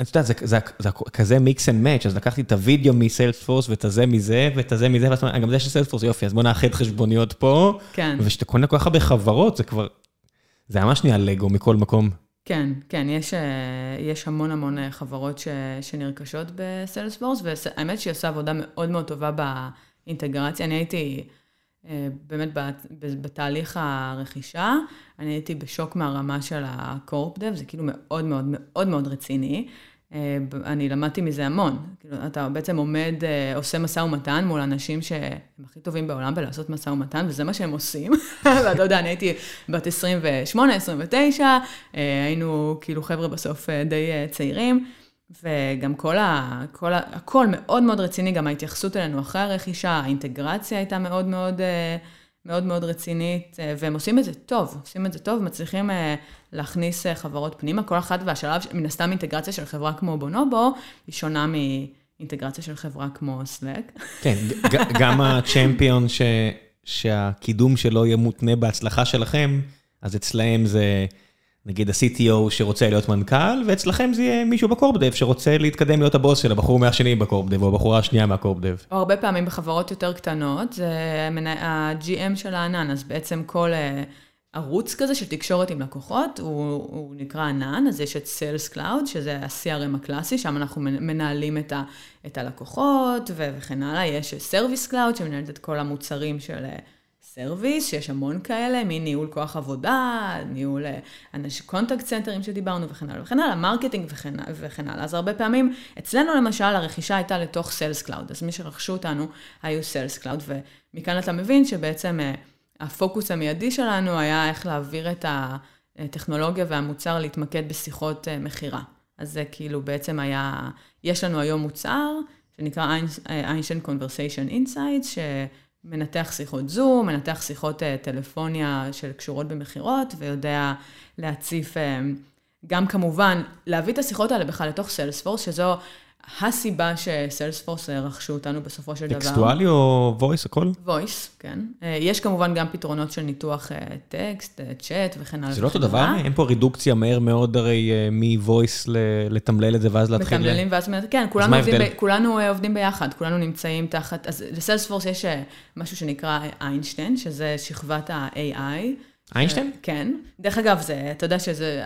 את יודעת, זה, זה, זה כזה mix and match, אז לקחתי את הוידאו מסיילספורס, ואת הזה מזה, ואת הזה מזה, ואז גם זה של סיילספורס, יופי, אז בוא נאחד חשבוניות פה. כן. וכשאתה קונה כל כך הרבה חברות, זה כבר... זה ממש נהיה לגו מכל מקום. כן, כן, יש, יש המון המון חברות ש, שנרכשות בסיילספורס, והאמת שהיא עושה עבודה מאוד מאוד טובה באינטגרציה. אני הייתי באמת בתהליך הרכישה, אני הייתי בשוק מהרמה של הקורפ דב, זה כאילו מאוד מאוד מאוד מאוד רציני. אני למדתי מזה המון. כאילו, אתה בעצם עומד, עושה משא ומתן מול אנשים שהם הכי טובים בעולם בלעשות משא ומתן, וזה מה שהם עושים. [LAUGHS] ואתה יודע, אני הייתי בת 28, 29, היינו כאילו חבר'ה בסוף די צעירים, וגם כל ה... כל ה... הכל מאוד מאוד רציני, גם ההתייחסות אלינו אחרי הרכישה, האינטגרציה הייתה מאוד מאוד... מאוד מאוד רצינית, והם עושים את זה טוב, עושים את זה טוב, מצליחים להכניס חברות פנימה, כל אחת והשלב, מן הסתם אינטגרציה של חברה כמו בונובו, היא שונה מאינטגרציה של חברה כמו סלאק. כן, גם הצ'מפיון ש... שהקידום שלו יהיה מותנה בהצלחה שלכם, אז אצלהם זה... נגיד ה-CTO שרוצה להיות מנכ"ל, ואצלכם זה יהיה מישהו בקורפדב שרוצה להתקדם להיות הבוס של הבחור מהשני בקורפדב, או הבחורה השנייה מהקורפדב. או הרבה פעמים בחברות יותר קטנות, זה ה-GM של הענן, אז בעצם כל ערוץ כזה של תקשורת עם לקוחות, הוא, הוא נקרא ענן, אז יש את Sales Cloud, שזה ה-CRM הקלאסי, שם אנחנו מנהלים את, ה, את הלקוחות וכן הלאה, יש Service Cloud שמנהלת את כל המוצרים של... service, שיש המון כאלה, מניהול כוח עבודה, ניהול אנשים, contact center ים שדיברנו וכן הלאה וכן הלאה, marketing וכן, וכן הלאה. אז הרבה פעמים, אצלנו למשל, הרכישה הייתה לתוך Sales Cloud, אז מי שרכשו אותנו היו Sales Cloud, ומכאן אתה מבין שבעצם הפוקוס המיידי שלנו היה איך להעביר את הטכנולוגיה והמוצר להתמקד בשיחות מכירה. אז זה כאילו בעצם היה, יש לנו היום מוצר שנקרא Einstein Conversation Insights. מנתח שיחות זום, מנתח שיחות טלפוניה של קשורות במכירות, ויודע להציף, גם כמובן, להביא את השיחות האלה בכלל לתוך סיילספורס, שזו הסיבה שסיילספורס רכשו אותנו בסופו של דבר. טקסטואלי או voice, הכל? voice, כן. יש כמובן גם פתרונות של ניתוח טקסט, צ'אט וכן הלאה. זה לא אותו דבר? אין פה רידוקציה מהר מאוד הרי מ voice לתמלל את זה ואז להתחיל... מתמללים ואז... כן, כולנו עובדים ביחד, כולנו נמצאים תחת... אז לסיילספורס יש משהו שנקרא Einstein, שזה שכבת ה-AI. Einstein? כן. דרך אגב, זה, אתה יודע שזה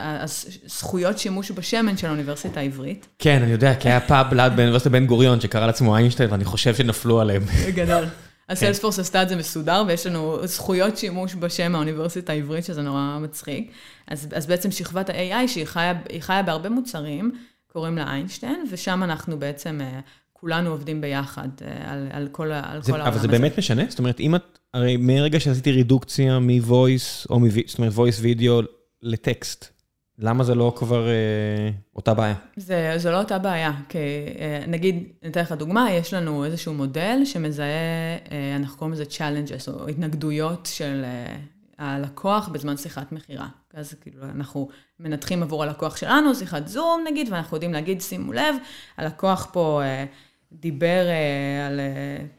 זכויות שימוש בשמן של האוניברסיטה העברית. כן, אני יודע, כי היה פאב ליד באוניברסיטת בן גוריון שקרא לעצמו איינשטיין, ואני חושב שנפלו עליהם. [LAUGHS] גדול. אז סיילספורס עשתה את זה מסודר, ויש לנו זכויות שימוש בשם האוניברסיטה העברית, שזה נורא מצחיק. אז, אז בעצם שכבת ה-AI, שהיא חיה, חיה בהרבה מוצרים, קוראים לה איינשטיין, ושם אנחנו בעצם כולנו עובדים ביחד על, על כל, על כל העולם הזה. אבל זה באמת משנה? זאת אומרת, אם את... הרי מרגע שעשיתי רידוקציה מ-voice, או מ... זאת אומרת, voice video לטקסט, למה זה לא כבר אה, אותה בעיה? זה, זה לא אותה בעיה, כי אה, נגיד, אני אתן לך דוגמה, יש לנו איזשהו מודל שמזהה, אה, אנחנו קוראים לזה challenges, או התנגדויות של אה, הלקוח בזמן שיחת מכירה. אז כאילו, אנחנו מנתחים עבור הלקוח שלנו, שיחת זום נגיד, ואנחנו יודעים להגיד, שימו לב, הלקוח פה אה, דיבר אה, על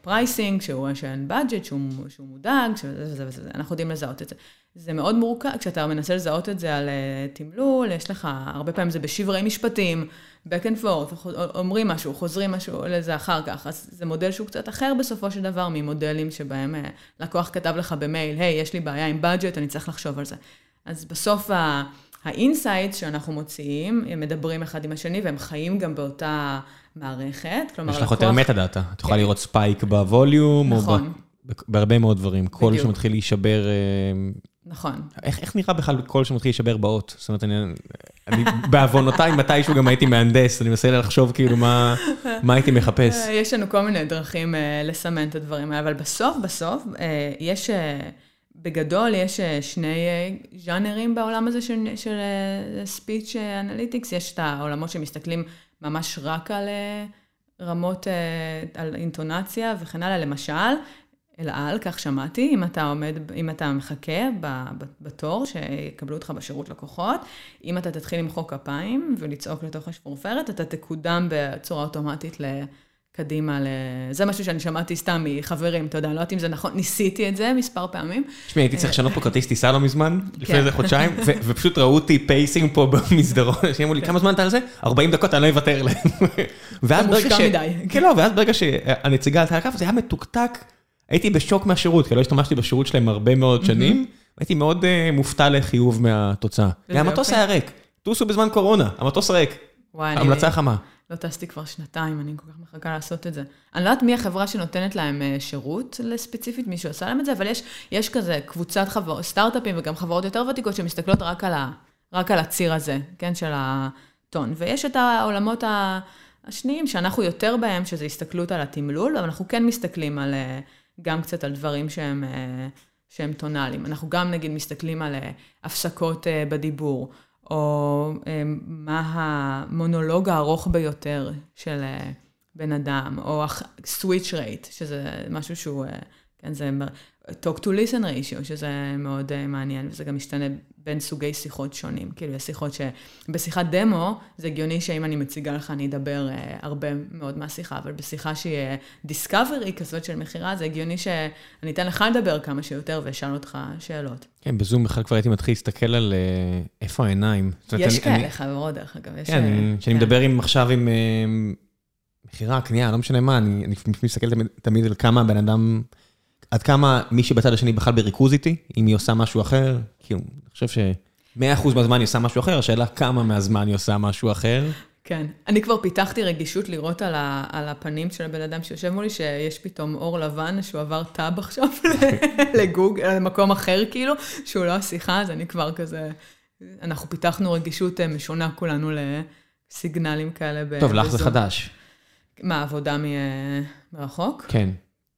pricing, שהוא רואה שאין budget, שהוא, שהוא מודאג, שזה וזה וזה, אנחנו יודעים לזהות את זה. זה מאוד מורכב, כשאתה מנסה לזהות את זה על uh, תמלול, יש לך, הרבה פעמים זה בשברי משפטים, back and forth, אומרים משהו, חוזרים משהו לזה אחר כך, אז זה מודל שהוא קצת אחר בסופו של דבר ממודלים שבהם uh, לקוח כתב לך במייל, היי, hey, יש לי בעיה עם budget, אני צריך לחשוב על זה. אז בסוף ה insights שאנחנו מוציאים, הם מדברים אחד עם השני והם חיים גם באותה מערכת. כלומר, יש לך יותר מטה דאטה, את יכולה כן. לראות spike ב volume, נכון. או בהרבה מאוד דברים. קול שמתחיל להישבר... אה, נכון. איך, איך נראה בכלל קול שמתחיל להישבר באות? זאת אומרת, אני, אני בעוונותיי [LAUGHS] מתישהו גם הייתי מהנדס, אני מנסה לחשוב כאילו מה, מה הייתי מחפש. אה, [LAUGHS] יש לנו כל מיני דרכים uh, לסמן את הדברים האלה, אבל בסוף, בסוף, uh, יש, בגדול, יש uh, שני uh, ז'אנרים בעולם הזה של, של uh, speech analytics, יש את העולמות שמסתכלים ממש רק על רמות, על אינטונציה וכן הלאה, למשל. אל על, כך שמעתי, אם אתה עומד, אם אתה מחכה בתור, שיקבלו אותך בשירות לקוחות, אם אתה תתחיל למחוא כפיים ולצעוק לתוך השפורפרת, אתה תקודם בצורה אוטומטית לקדימה. זה משהו שאני שמעתי סתם מחברים, אתה יודע, לא יודעת אם זה נכון, ניסיתי את זה מספר פעמים. תשמעי, הייתי צריך לשנות פה [LAUGHS] כרטיס טיסה לא מזמן, לפני איזה כן. חודשיים, ופשוט ראו אותי pacing פה במסדרון, [LAUGHS] שאמרו לי, כן. כמה זמן אתה על זה? 40 דקות, אני לא אוותר להם. [LAUGHS] ואז ברגע ש... כן, לא, ואז ברגע שהנציגה עלתה על הקו, זה היה מתוקתק. הייתי בשוק מהשירות, כי לא השתמשתי בשירות שלהם הרבה מאוד שנים, הייתי מאוד אה, מופתע לחיוב מהתוצאה. המטוס היה ריק, טוסו בזמן קורונה, המטוס ריק. המלצה חמה. לא טסתי כבר שנתיים, אני כל כך מחכה לעשות את זה. אני לא יודעת מי החברה שנותנת להם אה, שירות ספציפית, מישהו עשה להם את זה, אבל יש, יש כזה קבוצת חבר, סטארט-אפים וגם חברות יותר ותיקות שמסתכלות רק על, ה, רק על הציר הזה, כן, של הטון. ויש את העולמות השניים שאנחנו יותר בהם, שזה הסתכלות על התמלול, אבל אנחנו כן מסתכלים על... אה, גם קצת על דברים שהם, אה, שהם טונאליים. אנחנו גם נגיד מסתכלים על הפסקות בדיבור, או מה המונולוג הארוך ביותר של בן אדם, או switch rate, שזה משהו שהוא, כן, זה talk to listen ratio, שזה מאוד uh, מעניין, וזה גם משתנה בין סוגי שיחות שונים. כאילו, יש שיחות שבשיחת דמו, זה הגיוני שאם אני מציגה לך, אני אדבר uh, הרבה מאוד מהשיחה, אבל בשיחה שהיא uh, discovery כזאת של מכירה, זה הגיוני שאני אתן לך לדבר כמה שיותר ואשאל אותך שאלות. כן, בזום בכלל כבר הייתי מתחיל להסתכל על uh, איפה העיניים. יש כאלה אני... חברות, דרך אגב. כן, כשאני כן. מדבר עם, עכשיו עם מכירה, קנייה, לא משנה מה, אני, אני מסתכל תמיד, תמיד על כמה הבן אדם... עד כמה מי שבצד השני בכלל בריכוז איתי, אם היא עושה משהו אחר, כאילו, אני חושב ש-100% מהזמן היא עושה משהו אחר, השאלה כמה מהזמן היא עושה משהו אחר. כן. אני כבר פיתחתי רגישות לראות על, ה, על הפנים של הבן אדם שיושב מולי, שיש פתאום אור לבן, שהוא עבר טאב עכשיו [LAUGHS] לגוגל, למקום אחר כאילו, שהוא לא השיחה, אז אני כבר כזה... אנחנו פיתחנו רגישות אה, משונה כולנו לסיגנלים כאלה. טוב, לך זה חדש. מה, עבודה מרחוק? כן.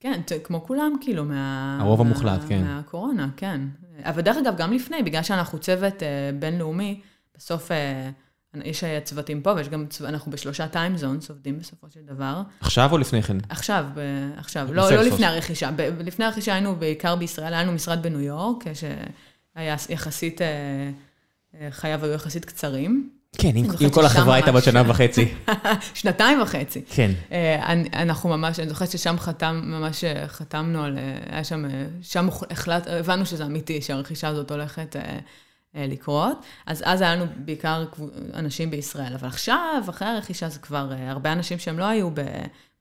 כן, כמו כולם, כאילו, מה... הרוב המוחלט, כן. מהקורונה, כן. אבל דרך אגב, גם לפני, בגלל שאנחנו צוות uh, בינלאומי, בסוף uh, יש צוותים פה, ויש גם, צו... אנחנו בשלושה טיימזונס עובדים בסופו של דבר. עכשיו או לפני כן? עכשיו, ב... עכשיו. לא, לא לפני הרכישה. ב... לפני הרכישה היינו בעיקר בישראל, היה לנו משרד בניו יורק, שהיה יחסית, uh, חייו היו יחסית קצרים. כן, אם כל החברה הייתה בת שנה וחצי. [LAUGHS] שנתיים וחצי. כן. אה, אנחנו ממש, אני זוכרת ששם חתם, ממש אה, חתמנו על, אה, היה שם, שם החלט, הבנו שזה אמיתי, שהרכישה הזאת הולכת לקרות. אז אז היה לנו בעיקר אנשים בישראל, אבל עכשיו, אחרי הרכישה, זה כבר הרבה אנשים שהם לא היו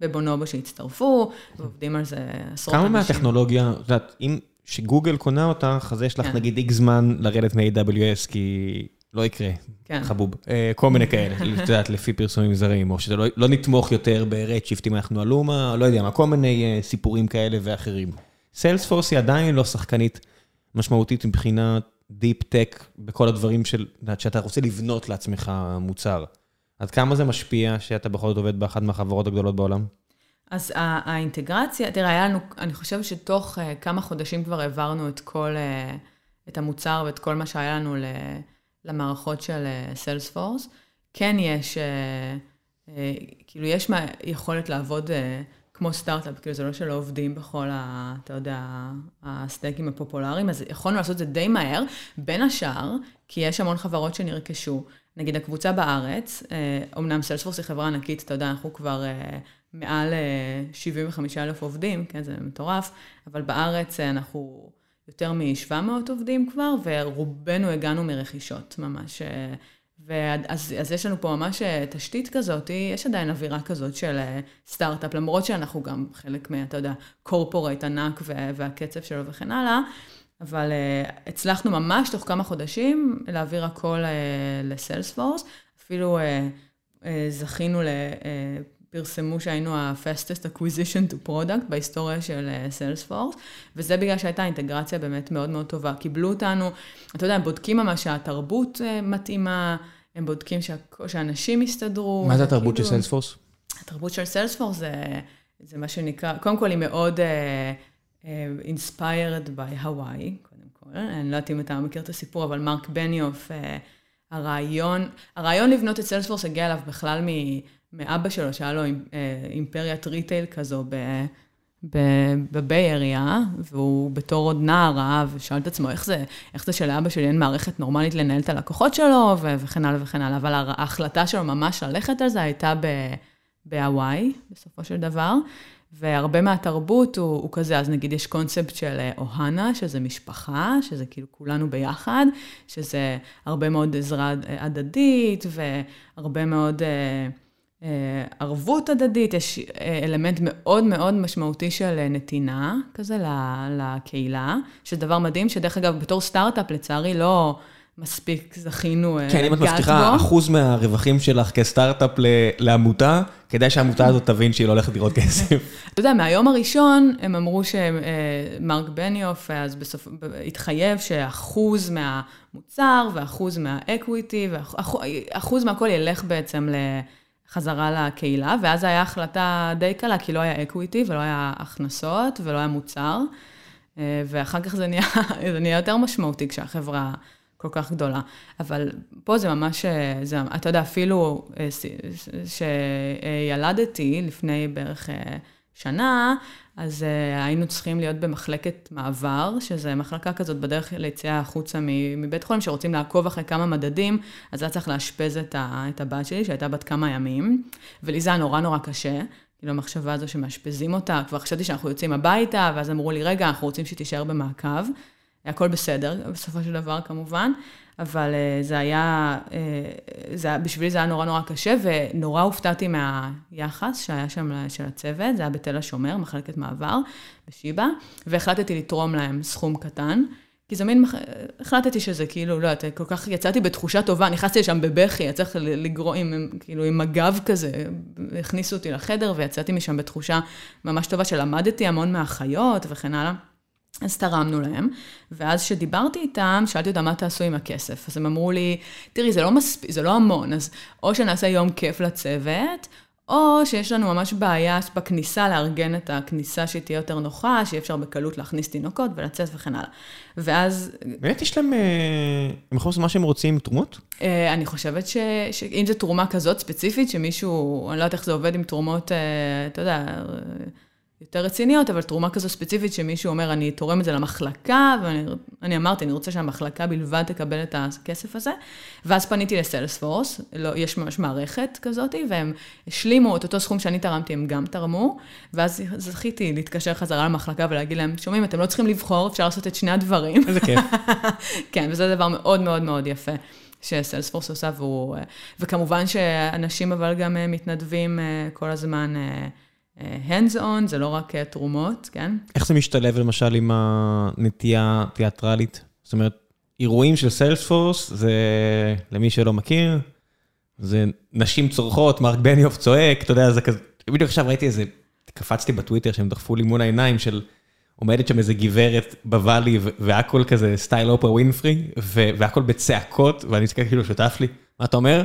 בבונובו שהצטרפו, ועובדים על זה עשרות אנשים. כמה מהטכנולוגיה, את יודעת, אם, שגוגל קונה אותך, אז יש לך כן. נגיד איקס זמן לרדת מ-AWS, כי לא יקרה, כן. חבוב. אה, כל מיני כאלה, [LAUGHS] את יודעת, לפי פרסומים זרים, או שזה לא, לא נתמוך יותר ב Redshift אם אנחנו Aluma, לא יודע מה, כל מיני אה, סיפורים כאלה ואחרים. Salesforce היא עדיין לא שחקנית משמעותית מבחינת deep tech בכל הדברים של, שאתה רוצה לבנות לעצמך מוצר. עד כמה זה משפיע שאתה בכל זאת עובד באחת מהחברות הגדולות בעולם? אז האינטגרציה, תראה, היה לנו, אני חושבת שתוך uh, כמה חודשים כבר העברנו את כל, uh, את המוצר ואת כל מה שהיה לנו ל... למערכות של סיילספורס. כן יש, כאילו יש מה, יכולת לעבוד כמו סטארט-אפ, כאילו זה לא שלא עובדים בכל ה... אתה יודע, הסטייקים הפופולריים, אז יכולנו לעשות את זה די מהר, בין השאר, כי יש המון חברות שנרכשו. נגיד הקבוצה בארץ, אומנם סיילספורס היא חברה ענקית, אתה יודע, אנחנו כבר מעל 75 אלף עובדים, כן, זה מטורף, אבל בארץ אנחנו יותר מ-700 עובדים כבר, ורובנו הגענו מרכישות ממש. ואז אז יש לנו פה ממש תשתית כזאת, יש עדיין אווירה כזאת של סטארט-אפ, למרות שאנחנו גם חלק מה, אתה יודע, קורפורייט ענק והקצב שלו וכן הלאה, אבל הצלחנו ממש תוך כמה חודשים להעביר הכל לסיילספורס, אפילו זכינו פרסמו שהיינו ה-fastest acquisition to product בהיסטוריה של Salesforce, וזה בגלל שהייתה אינטגרציה באמת מאוד מאוד טובה. קיבלו אותנו, אתה יודע, הם בודקים ממש שהתרבות מתאימה, הם בודקים שה, שאנשים יסתדרו. מה זה התרבות כאילו, של Salesforce? התרבות של סיילספורס זה, זה מה שנקרא, קודם כל היא מאוד uh, uh, inspired by Hawaii, קודם כל. אני לא יודעת אם אתה מכיר את הסיפור, אבל מרק בניוף, uh, הרעיון, הרעיון לבנות את Salesforce הגיע אליו בכלל מ... מאבא שלו, שהיה לו אימפריית retail כזו ב Bay Area, והוא בתור עוד נער ראה ושאל את עצמו איך זה, איך זה שלאבא שלי אין מערכת נורמלית לנהל את הלקוחות שלו, וכן הלאה וכן הלאה. אבל ההחלטה שלו ממש ללכת על זה הייתה בהוואי, בסופו של דבר. והרבה מהתרבות הוא, הוא כזה, אז נגיד יש קונספט של Ohana, שזה משפחה, שזה כאילו כולנו ביחד, שזה הרבה מאוד עזרה הדדית, והרבה מאוד... אה, ערבות הדדית, יש אה, אלמנט מאוד מאוד משמעותי של אה, נתינה כזה לקהילה, שזה דבר מדהים, שדרך אגב, בתור סטארט-אפ, לצערי, לא מספיק זכינו גז בו. כן, אם את מבטיחה אחוז מהרווחים שלך כסטארט-אפ לעמותה, כדאי שהעמותה הזאת תבין שהיא לא הולכת לראות כסף. [LAUGHS] אתה יודע, מהיום הראשון הם אמרו שמרק בניוף אז בסוף התחייב שאחוז מהמוצר ואחוז מה equity ואחוז מהכל ילך בעצם ל... חזרה לקהילה, ואז הייתה החלטה די קלה, כי לא היה equity ולא היה הכנסות ולא היה מוצר, אה, ואחר כך זה נהיה, [LAUGHS] זה נהיה יותר משמעותי כשהחברה כל כך גדולה. אבל פה זה ממש, אה, זה, אתה יודע, אפילו אה, שילדתי לפני בערך שנה, אז uh, היינו צריכים להיות במחלקת מעבר, שזה מחלקה כזאת בדרך ליציאה החוצה מבית חולים, שרוצים לעקוב אחרי כמה מדדים, אז היה צריך לאשפז את, את הבת שלי, שהייתה בת כמה ימים, ולי זה היה נורא נורא קשה. כאילו המחשבה הזו שמאשפזים אותה, כבר חשבתי שאנחנו יוצאים הביתה, ואז אמרו לי, רגע, אנחנו רוצים שתישאר במעקב. הכל בסדר, בסופו של דבר כמובן, אבל uh, זה היה, uh, זה, בשבילי זה היה נורא נורא קשה, ונורא הופתעתי מהיחס שהיה שם של הצוות, זה היה בתל השומר, מחלקת מעבר, בשיבא, והחלטתי לתרום להם סכום קטן. כי זה מין, החלטתי שזה כאילו, לא יודעת, כל כך יצאתי בתחושה טובה, נכנסתי לשם בבכי, צריך לגרוע עם, כאילו, עם הגב כזה, הכניסו אותי לחדר ויצאתי משם בתחושה ממש טובה שלמדתי המון מהחיות וכן הלאה. אז תרמנו להם, ואז כשדיברתי איתם, שאלתי אותם מה תעשו עם הכסף. אז הם אמרו לי, תראי, זה לא מספיק, זה לא המון, אז או שנעשה יום כיף לצוות, או שיש לנו ממש בעיה בכניסה לארגן את הכניסה שהיא תהיה יותר נוחה, שיהיה אפשר בקלות להכניס תינוקות ולצאת וכן הלאה. ואז... באמת יש להם, אה, הם יכולים לעשות מה שהם רוצים עם תרומות? אה, אני חושבת שאם זו תרומה כזאת ספציפית, שמישהו, אני לא יודעת איך זה עובד עם תרומות, אה, אתה יודע... יותר רציניות, אבל תרומה כזו ספציפית שמישהו אומר, אני תורם את זה למחלקה, ואני אמרתי, אני רוצה שהמחלקה בלבד תקבל את הכסף הזה. ואז פניתי לסיילספורס, לא, יש ממש מערכת כזאת, והם השלימו את אותו סכום שאני תרמתי, הם גם תרמו, ואז זכיתי להתקשר חזרה למחלקה ולהגיד להם, שומעים, אתם לא צריכים לבחור, אפשר לעשות את שני הדברים. איזה כיף. [LAUGHS] כן, וזה דבר מאוד מאוד מאוד יפה. שסיילספורס עושה, והוא, וכמובן שאנשים אבל גם מתנדבים אה, כל הזמן אה, hands on, זה לא רק אה, תרומות, כן? איך זה משתלב למשל עם הנטייה תיאטרלית? זאת אומרת, אירועים של Salesforce, זה, למי שלא מכיר, זה נשים צורחות, מרק בניוף צועק, אתה יודע, זה כזה, בדיוק עכשיו ראיתי איזה, קפצתי בטוויטר שהם דחפו לי מול העיניים של, עומדת שם איזה גברת ב Valley, והכל כזה style אופרה ווינפרי, והכל בצעקות, ואני מסתכל כאילו שותף לי, מה אתה אומר?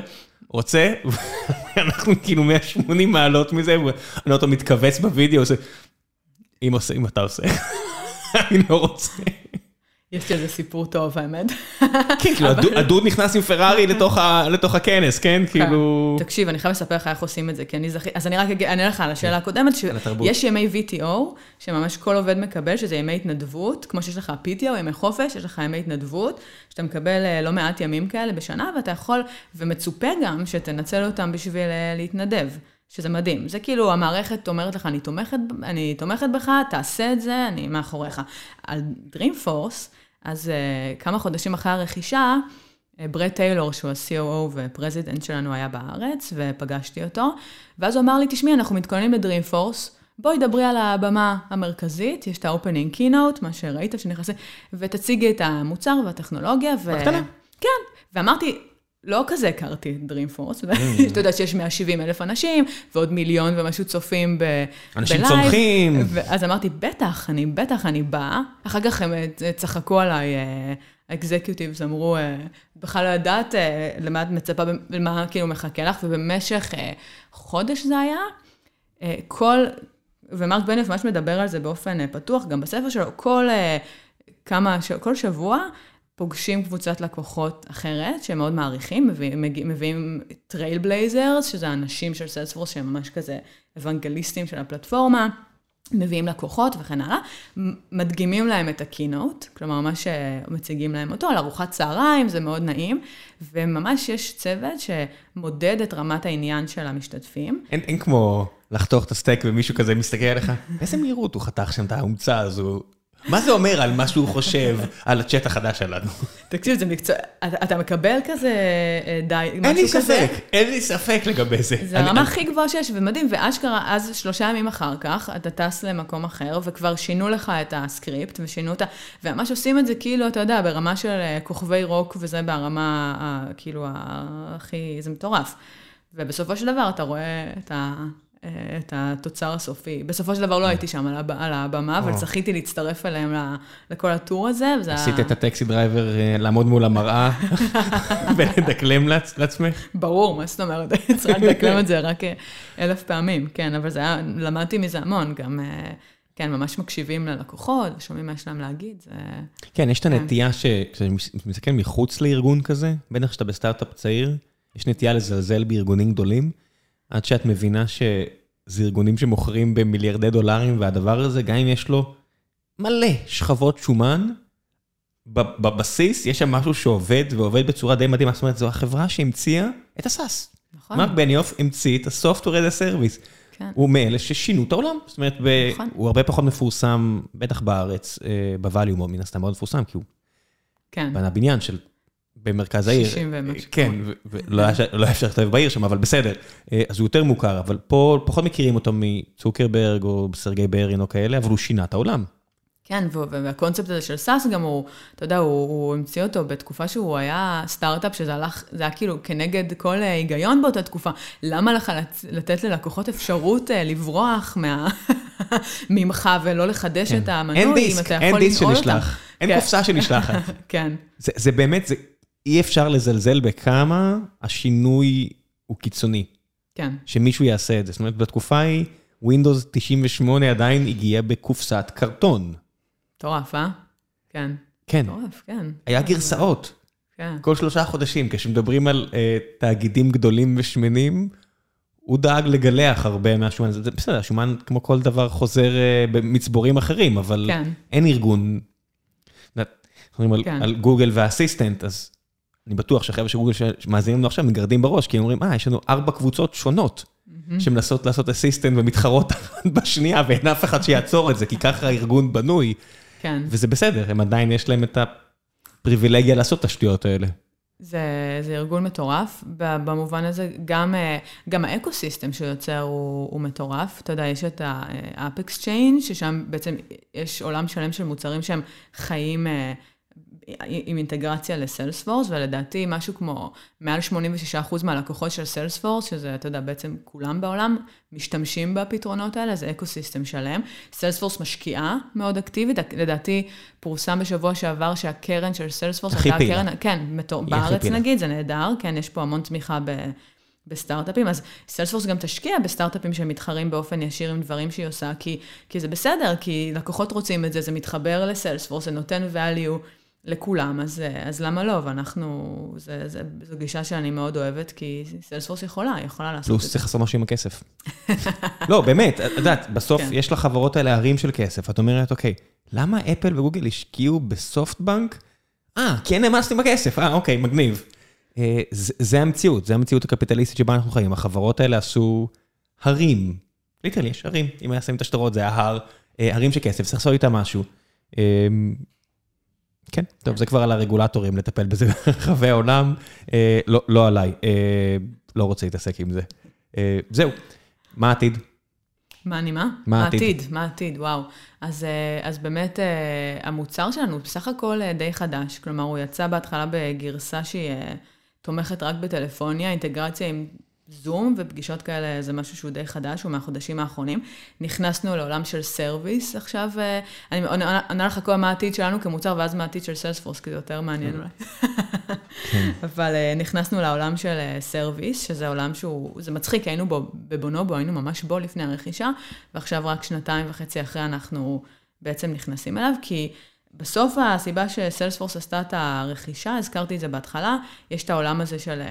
רוצה, [LAUGHS] אנחנו כאילו 180 מעלות מזה, ואני אותו מתכווץ בווידאו, עושה, אם אתה עושה, [LAUGHS] אני לא רוצה. יש לי איזה סיפור טוב, האמת. כן, כאילו, הדוד נכנס עם פרארי לתוך הכנס, כן? כאילו... תקשיב, אני חייב לספר לך איך עושים את זה, כי אני זכיתי, אז אני רק אענה לך על השאלה הקודמת, שיש ימי VTO, שממש כל עובד מקבל, שזה ימי התנדבות, כמו שיש לך PTO, ימי חופש, יש לך ימי התנדבות, שאתה מקבל אה, לא מעט ימים כאלה בשנה, ואתה יכול, ומצופה גם שתנצל אותם בשביל אה, להתנדב. שזה מדהים. זה כאילו, המערכת אומרת לך, אני תומכת, אני תומכת בך, תעשה את זה, אני מאחוריך. על Dreamforce, אז uh, כמה חודשים אחרי הרכישה, uh, ברד טיילור, שהוא ה-COO ו president שלנו, היה בארץ, ופגשתי אותו, ואז הוא אמר לי, תשמעי, אנחנו מתכוננים ל Dreamforce, בואי דברי על הבמה המרכזית, יש את ה-opening keynote, מה שראית שנכנסים, ותציגי את המוצר והטכנולוגיה. ו... בקטנה. כן, ואמרתי, לא כזה הכרתי את Dreamforce, mm. [LAUGHS] אתה יודע שיש 170 אלף אנשים, ועוד מיליון ומשהו צופים בלייב. אנשים צומחים. אז אמרתי, בטח, אני, בטח אני באה. אחר כך הם אה, צחקו עליי, ה executives אמרו, אה, בכלל לא יודעת אה, למה את מצפה, למה כאילו מחכה לך, ובמשך חודש זה היה, כל, ומרק בניוף ממש מדבר על זה באופן פתוח, גם בספר שלו, כל כמה, כל שבוע, פוגשים קבוצת לקוחות אחרת, שהם מאוד מעריכים, מביאים, מביאים Trailblazers, שזה אנשים של Salesforce שהם ממש כזה אוונגליסטים של הפלטפורמה, מביאים לקוחות וכן הלאה, מדגימים להם את ה keynote, כלומר ממש אה, מציגים להם אותו על ארוחת צהריים, זה מאוד נעים, וממש יש צוות שמודד את רמת העניין של המשתתפים. אין, אין כמו לחתוך את הסטייק ומישהו כזה מסתכל עליך, באיזה מהירות הוא חתך שם את ההומצה הזו. מה זה אומר על מה שהוא חושב על הצ'אט החדש שלנו? תקשיב, זה מקצוע, אתה מקבל כזה אה, די, משהו כזה? אין לי ספק, אין לי ספק לגבי זה. זה הרמה הכי גבוהה שיש, ומדהים, ואשכרה, אז שלושה ימים אחר כך, אתה טס למקום אחר, וכבר שינו לך את הסקריפט, ושינו אותה, וממש עושים את זה כאילו, אתה יודע, ברמה של אה, כוכבי רוק, וזה ברמה, כאילו, הכי, זה מטורף. ובסופו של דבר אתה רואה את ה... את התוצר הסופי. בסופו של דבר לא הייתי שם על הבמה, אבל זכיתי להצטרף אליהם לכל ה tour הזה. עשית את ה Taxi Driver לעמוד מול המראה [LAUGHS] ולדקלם לעצמך? ברור, מה זאת אומרת? [LAUGHS] צריך לדקלם את זה רק אלף פעמים, כן, אבל זה היה, למדתי מזה המון, גם... כן, ממש מקשיבים ללקוחות, שומעים מה יש להם להגיד, זה... כן, יש את הנטייה שכשאתה מסתכל מחוץ לארגון כזה, בטח כשאתה בסטארט-אפ צעיר, יש נטייה לזלזל בארגונים גדולים. עד שאת מבינה שזה ארגונים שמוכרים במיליארדי דולרים, והדבר הזה, גם אם יש לו מלא שכבות שומן, בבסיס יש שם משהו שעובד, ועובד בצורה די מדהימה. זאת אומרת, זו החברה שהמציאה את הסאס. נכון. מרק בניוף המציא את ה-Software as a Service. כן. הוא מאלה ששינו את העולם. זאת אומרת, נכון. הוא הרבה פחות מפורסם, בטח בארץ, אה, בווליום, מן הסתם מאוד מפורסם, כי הוא כן. בנה בניין של במרכז העיר. 60 ומשהו. כן, ולא היה אפשר לכתוב בעיר שם, אבל בסדר. אה, אז הוא יותר מוכר, אבל פה פחות מכירים אותו מצוקרברג או סרגי ברין או כאלה, אבל הוא שינה את העולם. כן, והקונספט הזה של SaaS גם הוא, אתה יודע, הוא, הוא המציא אותו בתקופה שהוא היה סטארט-אפ, שזה הלך, זה היה כאילו כנגד כל היגיון באותה תקופה. למה לך לתת ללקוחות אפשרות אה, לברוח מה... [LAUGHS] ממך ולא לחדש כן. את המנוי, אם אתה יכול לנעול אותם? אין דיסק, אין דיסק שנשלח, אין כן. קופסה שנשלחת. [LAUGHS] כן. זה, זה באמת, זה, אי אפשר לזלזל בכמה השינוי הוא קיצוני. כן. שמישהו יעשה את זה. זאת אומרת, בתקופה ההיא, Windows 98 עדיין הגיע בקופסת קרטון. מטורף, אה? כן. כן. מטורף, כן. היה גרסאות. כן. כל שלושה חודשים, כשמדברים על uh, תאגידים גדולים ושמנים, הוא דאג לגלח הרבה מהשומן. זה בסדר, השומן כמו כל דבר חוזר uh, במצבורים אחרים, אבל כן. אין ארגון. מדברים כן. על, על גוגל וה assistant, אז אני בטוח שהחבר'ה של גוגל שמאזינים לנו עכשיו מגרדים בראש, כי הם אומרים, אה, יש לנו ארבע קבוצות שונות שמנסות לעשות assistant ומתחרות [LAUGHS] אחת בשנייה, ואין אף אחד שיעצור את זה, כי ככה הארגון בנוי. כן. וזה בסדר, הם עדיין יש להם את הפריבילגיה לעשות את השטויות האלה. זה, זה ארגון מטורף, במובן הזה גם, גם ה ecosystem שהוא יוצר הוא, הוא מטורף. אתה יודע, יש את ה- AppExchange, ששם בעצם יש עולם שלם של מוצרים שהם חיים עם אינטגרציה ל Salesforce, ולדעתי משהו כמו מעל 86% מהלקוחות של Salesforce, שזה, אתה יודע, בעצם כולם בעולם, משתמשים בפתרונות האלה, זה ecosystem שלם. Salesforce משקיעה מאוד אקטיבית, לדעתי פורסם בשבוע שעבר שהקרן של Salesforce, הכי פעילה. כן, בארץ נגיד, זה נהדר, כן, יש פה המון תמיכה ב... בסטארט-אפים, אז Salesforce גם תשקיע בסטארט-אפים שמתחרים באופן ישיר עם דברים שהיא עושה, כי, כי זה בסדר, כי לקוחות רוצים את זה, זה מתחבר לסיילספורס, זה נותן value לכולם, אז, אז למה לא? ואנחנו, זה, זה, זו גישה שאני מאוד אוהבת, כי סיילספורס יכולה, היא יכולה לעשות את זה. פלוס צריך לעשות משהו עם הכסף. לא, באמת, את יודעת, בסוף כן. יש לחברות האלה הרים של כסף. את אומרת, אוקיי, למה אפל וגוגל השקיעו בסופטבנק? אה, כי אין נמאסתי בכסף, אה, אוקיי, מגניב. אה, זה, זה המציאות, זה המציאות הקפיטליסטית שבה אנחנו חיים. החברות האלה עשו הרים. ליטרלי, יש הרים. אם היה שמים את השטרות, זה היה הר, אה, הרים של כסף, צריך לעשות איתם משהו. אה, כן, טוב, זה כבר על הרגולטורים לטפל בזה ברחבי העולם, אה, לא, לא עליי, אה, לא רוצה להתעסק עם זה. אה, זהו, מה העתיד? מה אני מה? מה העתיד? מה העתיד, וואו. אז, אז באמת המוצר שלנו בסך הכל די חדש, כלומר הוא יצא בהתחלה בגרסה שהיא תומכת רק בטלפוניה, אינטגרציה עם זום ופגישות כאלה זה משהו שהוא די חדש, הוא מהחודשים האחרונים. נכנסנו לעולם של service עכשיו, אה, אני עונה לך כל מה העתיד שלנו כמוצר ואז מה העתיד של Salesforce, כי זה יותר מעניין אולי. כן. [LAUGHS] אבל אה, נכנסנו לעולם של service, אה, שזה עולם שהוא, זה מצחיק, היינו בו, ב Bonobo, היינו ממש בו לפני הרכישה, ועכשיו רק שנתיים וחצי אחרי אנחנו בעצם נכנסים אליו, כי... בסוף הסיבה שסיילספורס עשתה את הרכישה, הזכרתי את זה בהתחלה, יש את העולם הזה של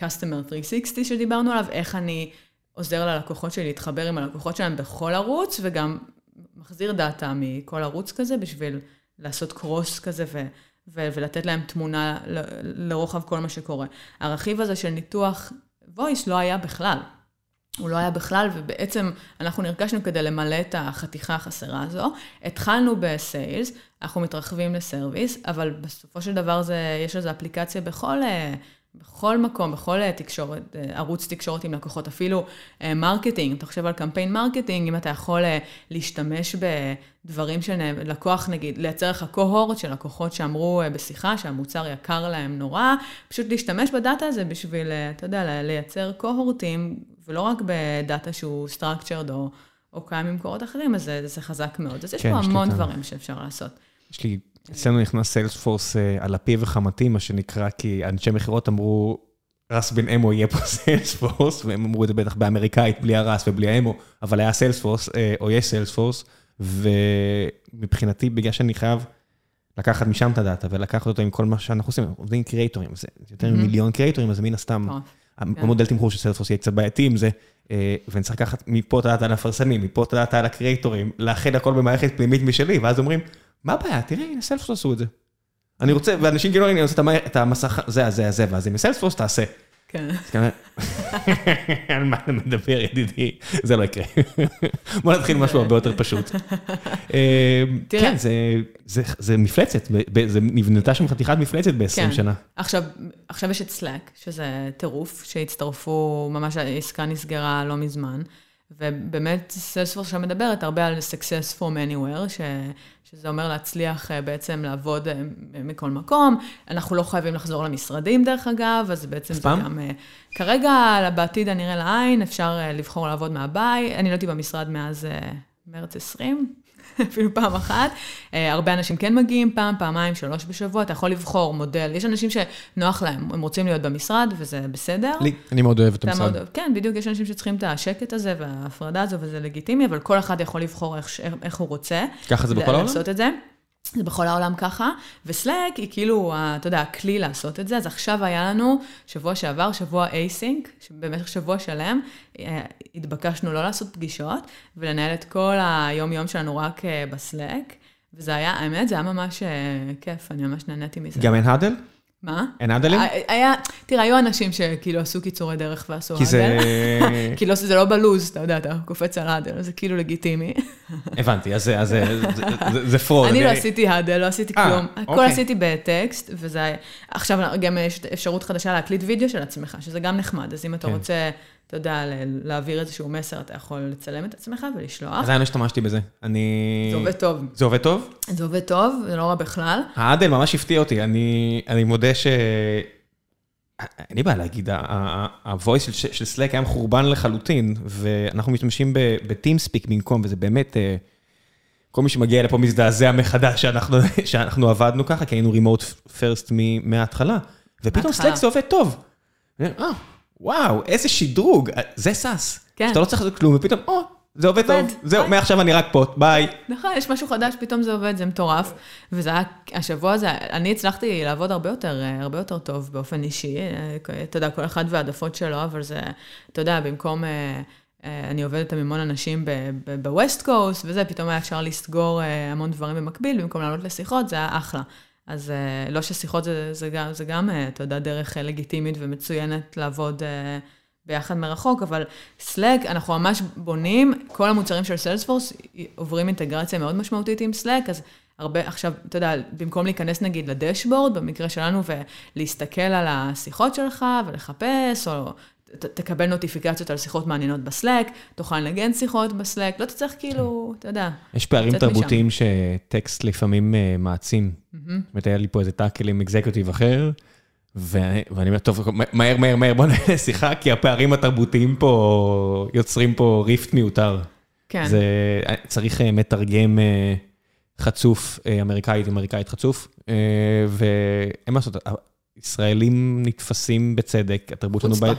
Customer 360 שדיברנו עליו, איך אני עוזר ללקוחות שלי להתחבר עם הלקוחות שלהם בכל ערוץ, וגם מחזיר דאטה מכל ערוץ כזה בשביל לעשות קרוס כזה ו, ו, ולתת להם תמונה ל, לרוחב כל מה שקורה. הרכיב הזה של ניתוח voice לא היה בכלל. הוא לא היה בכלל, ובעצם אנחנו נרכשנו כדי למלא את החתיכה החסרה הזו. התחלנו ב sales, אנחנו מתרחבים ל service, אבל בסופו של דבר זה, יש לזה אפליקציה בכל בכל מקום, בכל אה, תקשורת, אה, ערוץ תקשורת עם לקוחות, אפילו marketing, אה, אתה חושב על קמפיין marketing, אם אתה יכול להשתמש בדברים של לקוח, נגיד, לייצר לך cohort של לקוחות שאמרו בשיחה שהמוצר יקר להם נורא, פשוט להשתמש ב data הזה בשביל, אתה יודע, לייצר cohort ים, ולא רק ב data שהוא structured או, או קיים ממקורות אחרים, אז זה, זה חזק מאוד. אז יש כן, פה המון דברים שאפשר לעשות. יש לי אצלנו נכנס Salesforce אה, על אפי וחמתי, מה שנקרא, כי אנשי מכירות אמרו, רס בן אמו יהיה פה [LAUGHS] Salesforce, והם אמרו את זה בטח באמריקאית, בלי הרס ובלי האמו, אבל היה Salesforce, אה, או יש Salesforce, ומבחינתי, בגלל שאני חייב לקחת משם את ה data ולקחת אותו עם כל מה שאנחנו עושים, עובדים עם creator ים, זה יותר ממיליון creator ים, אז מן הסתם, המודל תמחור של Salesforce יהיה קצת בעייתי עם זה, אה, ואני צריך לקחת מפה את ה data על המפרסמים, מפה את ה data על ה creator ים, לאחד הכל במערכת פנימית משלי, ואז אומרים, מה הבעיה? תראה, הנה Salesforce עשו את זה. אני רוצה, ואנשים כאילו, אני רוצה את המסך, זה, זה, זה, ואז עם Salesforce תעשה. כן. [LAUGHS] על מה אתה מדבר, ידידי? זה לא יקרה. [LAUGHS] בוא נתחיל משהו הרבה יותר פשוט. אה, כן, זה מפלצת, זה נבנתה שם חתיכת מפלצת ב-20 כן. שנה. עכשיו יש את Slack, שזה טירוף, שהצטרפו, ממש העסקה נסגרה לא מזמן. ובאמת סיילספורס שם מדברת הרבה על success from anywhere, ש, שזה אומר להצליח אה, בעצם לעבוד אה, מכל מקום. אנחנו לא חייבים לחזור למשרדים דרך אגב, אז בעצם זה גם... אה, כרגע, בעתיד הנראה לעין, אפשר לבחור לעבוד מהבית. אני לא הייתי במשרד מאז מרץ 20, אפילו פעם אחת. אה, הרבה אנשים כן מגיעים פעם, פעמיים, שלוש בשבוע, אתה יכול לבחור מודל. יש אנשים שנוח להם, הם רוצים להיות במשרד, וזה בסדר. לי, אני מאוד אוהב את המשרד. מאוד, כן, בדיוק, יש אנשים שצריכים את השקט הזה וההפרדה הזו, וזה לגיטימי, אבל כל אחד יכול לבחור איך, איך הוא רוצה. ככה זה בכל העולם? לעשות את זה. זה בכל העולם ככה, וסלאק היא כאילו, אתה יודע, הכלי לעשות את זה. אז עכשיו היה לנו, שבוע שעבר, שבוע אייסינק, שבמשך שבוע שלם אה, התבקשנו לא לעשות פגישות, ולנהל את כל היום-יום שלנו רק אה, ב Slack, וזה היה, האמת, זה היה ממש אה, כיף, אני ממש נהניתי מזה. גם אין huddle? מה? אין huddle ים? היה, תראה, היו אנשים שכאילו עשו קיצורי דרך ועשו huddle. כי זה... [LAUGHS] כאילו זה לא בלו"ז, אתה יודע, אתה קופץ על huddle, זה כאילו לגיטימי. [LAUGHS] הבנתי, אז זה fraud. אני לא עשיתי huddle, לא עשיתי אה, כלום. הכל אוקיי. עשיתי בטקסט, וזה... עכשיו גם יש אפשרות חדשה להקליט וידאו של עצמך, שזה גם נחמד, אז אם אתה כן. רוצה... אתה יודע, להעביר איזשהו מסר, אתה יכול לצלם את עצמך ולשלוח. אז אני השתמשתי בזה. אני... זה עובד טוב. זה עובד טוב? זה עובד טוב, זה לא רע בכלל. האדל ממש הפתיע אותי, אני, אני מודה ש... אין לי בעיה להגיד, ה-voice של סלאק היה מחורבן לחלוטין, ואנחנו משתמשים ב-teamspeak במקום, וזה באמת, אה, כל מי שמגיע לפה מזדעזע מחדש שאנחנו, [LAUGHS] שאנחנו עבדנו ככה, כי היינו remote first מההתחלה, ופתאום Slack זה עובד טוב. אה, וואו, איזה שדרוג, זה SaaS. כן. שאתה לא צריך לעשות כלום, ופתאום, או, זה עובד טוב. זהו. מעכשיו אני רק פה, ביי. נכון, יש משהו חדש, פתאום זה עובד, זה מטורף. וזה היה, השבוע הזה, אני הצלחתי לעבוד הרבה יותר, אה, הרבה יותר טוב באופן אישי. אה, אתה יודע, כל אחד והעדפות שלו, אבל זה, אתה יודע, במקום, אה, אני עובדת עם המון אנשים ב West Coast וזה, פתאום היה אפשר לסגור המון דברים במקביל, במקום לעלות לשיחות, זה היה אחלה. אז אה, לא ששיחות זה, זה גם, זה גם, אה, אתה יודע, דרך אה, לגיטימית ומצוינת לעבוד ביחד מרחוק, אבל Slack, אנחנו ממש בונים, כל המוצרים של סיילספורס עוברים אינטגרציה מאוד משמעותית עם Slack, אז הרבה, עכשיו, אתה יודע, במקום להיכנס נגיד לדשבורד, במקרה שלנו, ולהסתכל על השיחות שלך ולחפש, או ת, תקבל נוטיפיקציות על שיחות מעניינות בסלאק, תוכל לנגן שיחות בסלאק, לא תצטרך כאילו, אתה יודע. יש פערים משם. תרבותיים שטקסט לפעמים אה, מעצים. זאת אומרת, היה לי פה איזה טאקל עם אקזקיוטיב אחר, ואני אומר, טוב, מהר, מהר, מהר, בוא נעשה שיחה, כי הפערים התרבותיים פה יוצרים פה ריפט מיותר. כן. זה, צריך אה, מתרגם אה, חצוף, אה, אמריקאית, אמריקאית חצוף, אה, ואין מה לעשות, ישראלים נתפסים בצדק, התרבות שלנו... חוצפה.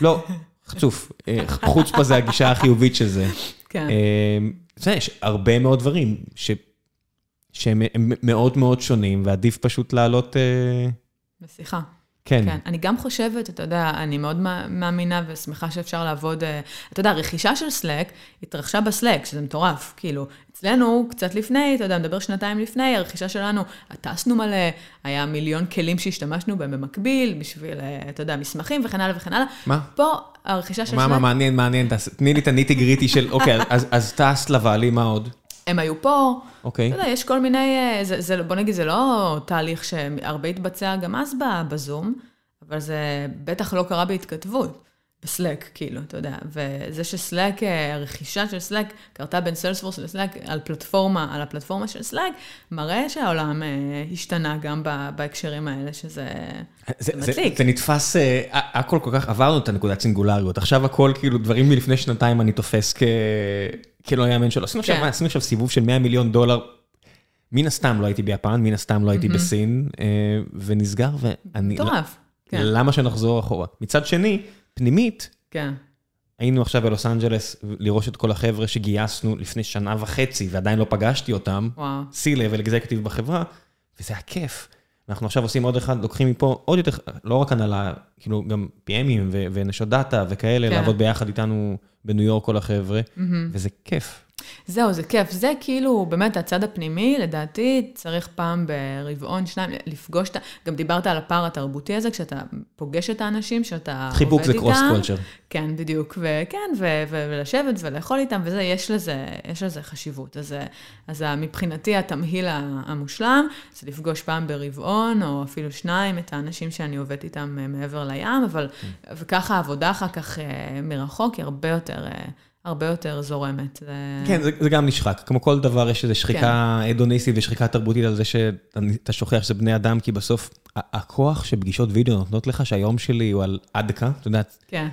לא, חצוף. אה, חוצפה זה הגישה החיובית של זה. כן. אה, זה, יש הרבה מאוד דברים ש... שהם הם מאוד מאוד שונים, ועדיף פשוט לעלות... אה, בשיחה. כן. כן, אני גם חושבת, אתה יודע, אני מאוד מא- מאמינה ושמחה שאפשר לעבוד, אה, אתה יודע, הרכישה של סלאק התרחשה בסלאק, שזה מטורף, כאילו, אצלנו, קצת לפני, אתה יודע, מדבר שנתיים לפני, הרכישה שלנו, טסנו מלא, היה מיליון כלים שהשתמשנו בהם במקביל, בשביל, אה, אתה יודע, מסמכים וכן הלאה וכן הלאה. מה? פה, הרכישה של מה, מה, מעניין, מעניין, תני לי את ה nitty gritty של, אוקיי, אז- אז טסת ל Valley, מה עוד? הם היו פה, אוקיי. אתה יודע, יש כל מיני, אה, זה, זה, בוא נגיד, זה לא תהליך שהרבה התבצע גם אז בזום, אבל זה בטח לא קרה בהתכתבות, ב Slack, כאילו, אתה יודע. וזה ש Slack, אה, הרכישה של Slack קרתה בין Salesforce ל Slack על פלטפורמה, על הפלטפורמה של Slack, מראה שהעולם אה, השתנה גם בהקשרים האלה, שזה זה, זה זה. זה נתפס, הכל כל כך, עברנו את הנקודת סינגולריות, עכשיו הכל כאילו דברים מלפני שנתיים אני תופס כ... כלא יאמן שלא. עשינו עכשיו, כן. סיבוב של 100 מיליון דולר, מן הסתם לא הייתי ביפן, מן הסתם לא הייתי בסין, אה, ונסגר, ואני... מטורף. כן, למה שנחזור אחורה? מצד שני, פנימית, כן, היינו עכשיו בלוס אנג'לס לראש את כל החבר'ה שגייסנו לפני שנה וחצי, ועדיין לא פגשתי אותם. C-Level executive בחברה, וזה היה כיף. אנחנו עכשיו עושים עוד אחד, לוקחים מפה עוד יותר, לא רק הנהלה, כאילו גם PM ים ונשות data וכאלה, כן. לעבוד ביחד איתנו בניו יורק כל החבר'ה, וזה כיף. זהו, זה כיף. זה כאילו, באמת, הצד הפנימי, לדעתי, צריך פעם ברבעון, שניים, לפגוש את ה... גם דיברת על הפער התרבותי הזה, כשאתה פוגש את האנשים שאתה עובד איתם. חיבוק זה cross culture. כן, בדיוק. וכן, ו- ו- ולשבת ולאכול איתם, וזה, יש לזה, יש לזה חשיבות. אז, אה, אז מבחינתי, התמהיל המושלם, זה לפגוש פעם ברבעון, או אפילו שניים, את האנשים שאני עובדת איתם אה, מעבר לים, אבל, וככה העבודה אחר כך אה, מרחוק היא הרבה יותר... הרבה יותר זורמת. כן, זה, זה גם נשחק. כמו כל דבר, יש איזו שחיקה הדוניסטית ושחיקה תרבותית על זה שאתה שוכח שזה בני אדם, כי בסוף הכוח שפגישות וידאו נותנות לך, שהיום שלי הוא על עד כאן, אתה יודע, כן,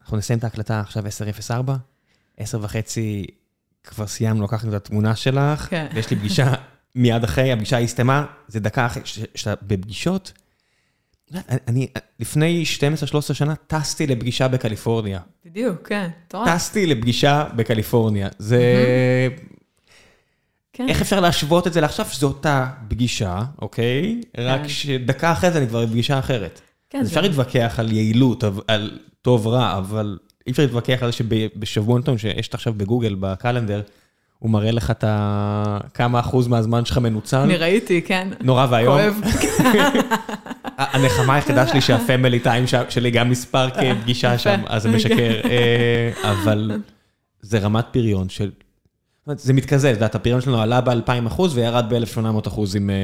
אנחנו נסיים את ההקלטה עכשיו 10:04, 10 וחצי כבר סיימנו, לקחנו את התמונה שלך, כן. ויש לי פגישה מיד אחרי, הפגישה הסתיימה, זה דקה אחרי, שאתה בפגישות, אני, לפני 12-13 שנה טסתי לפגישה בקליפורניה. בדיוק, כן, מטורף. טסתי לפגישה בקליפורניה. זה... כן. איך אפשר להשוות את זה לעכשיו? שזו אותה פגישה, אוקיי? רק שדקה אחרי זה אני כבר בפגישה אחרת. כן, אז זה- אפשר להתווכח על יעילות, על טוב רע, אבל אי אפשר להתווכח על זה שבשבוע נתון שיש עכשיו בגוגל, בקלנדר, הוא מראה לך את ה... כמה אחוז מהזמן שלך מנוצל. אני ראיתי, כן. נורא ואיום. כואב. [LAUGHS] הנחמה היחידה שלי שהפמילי טיים שלי גם נספר כפגישה שם, אז זה משקר. אה, אבל זה רמת פריון של... זאת זה מתקזז, את יודעת, הפריון שלנו עלה ב-2,000 אחוז וירד ב-1,800 אחוז עם, אה,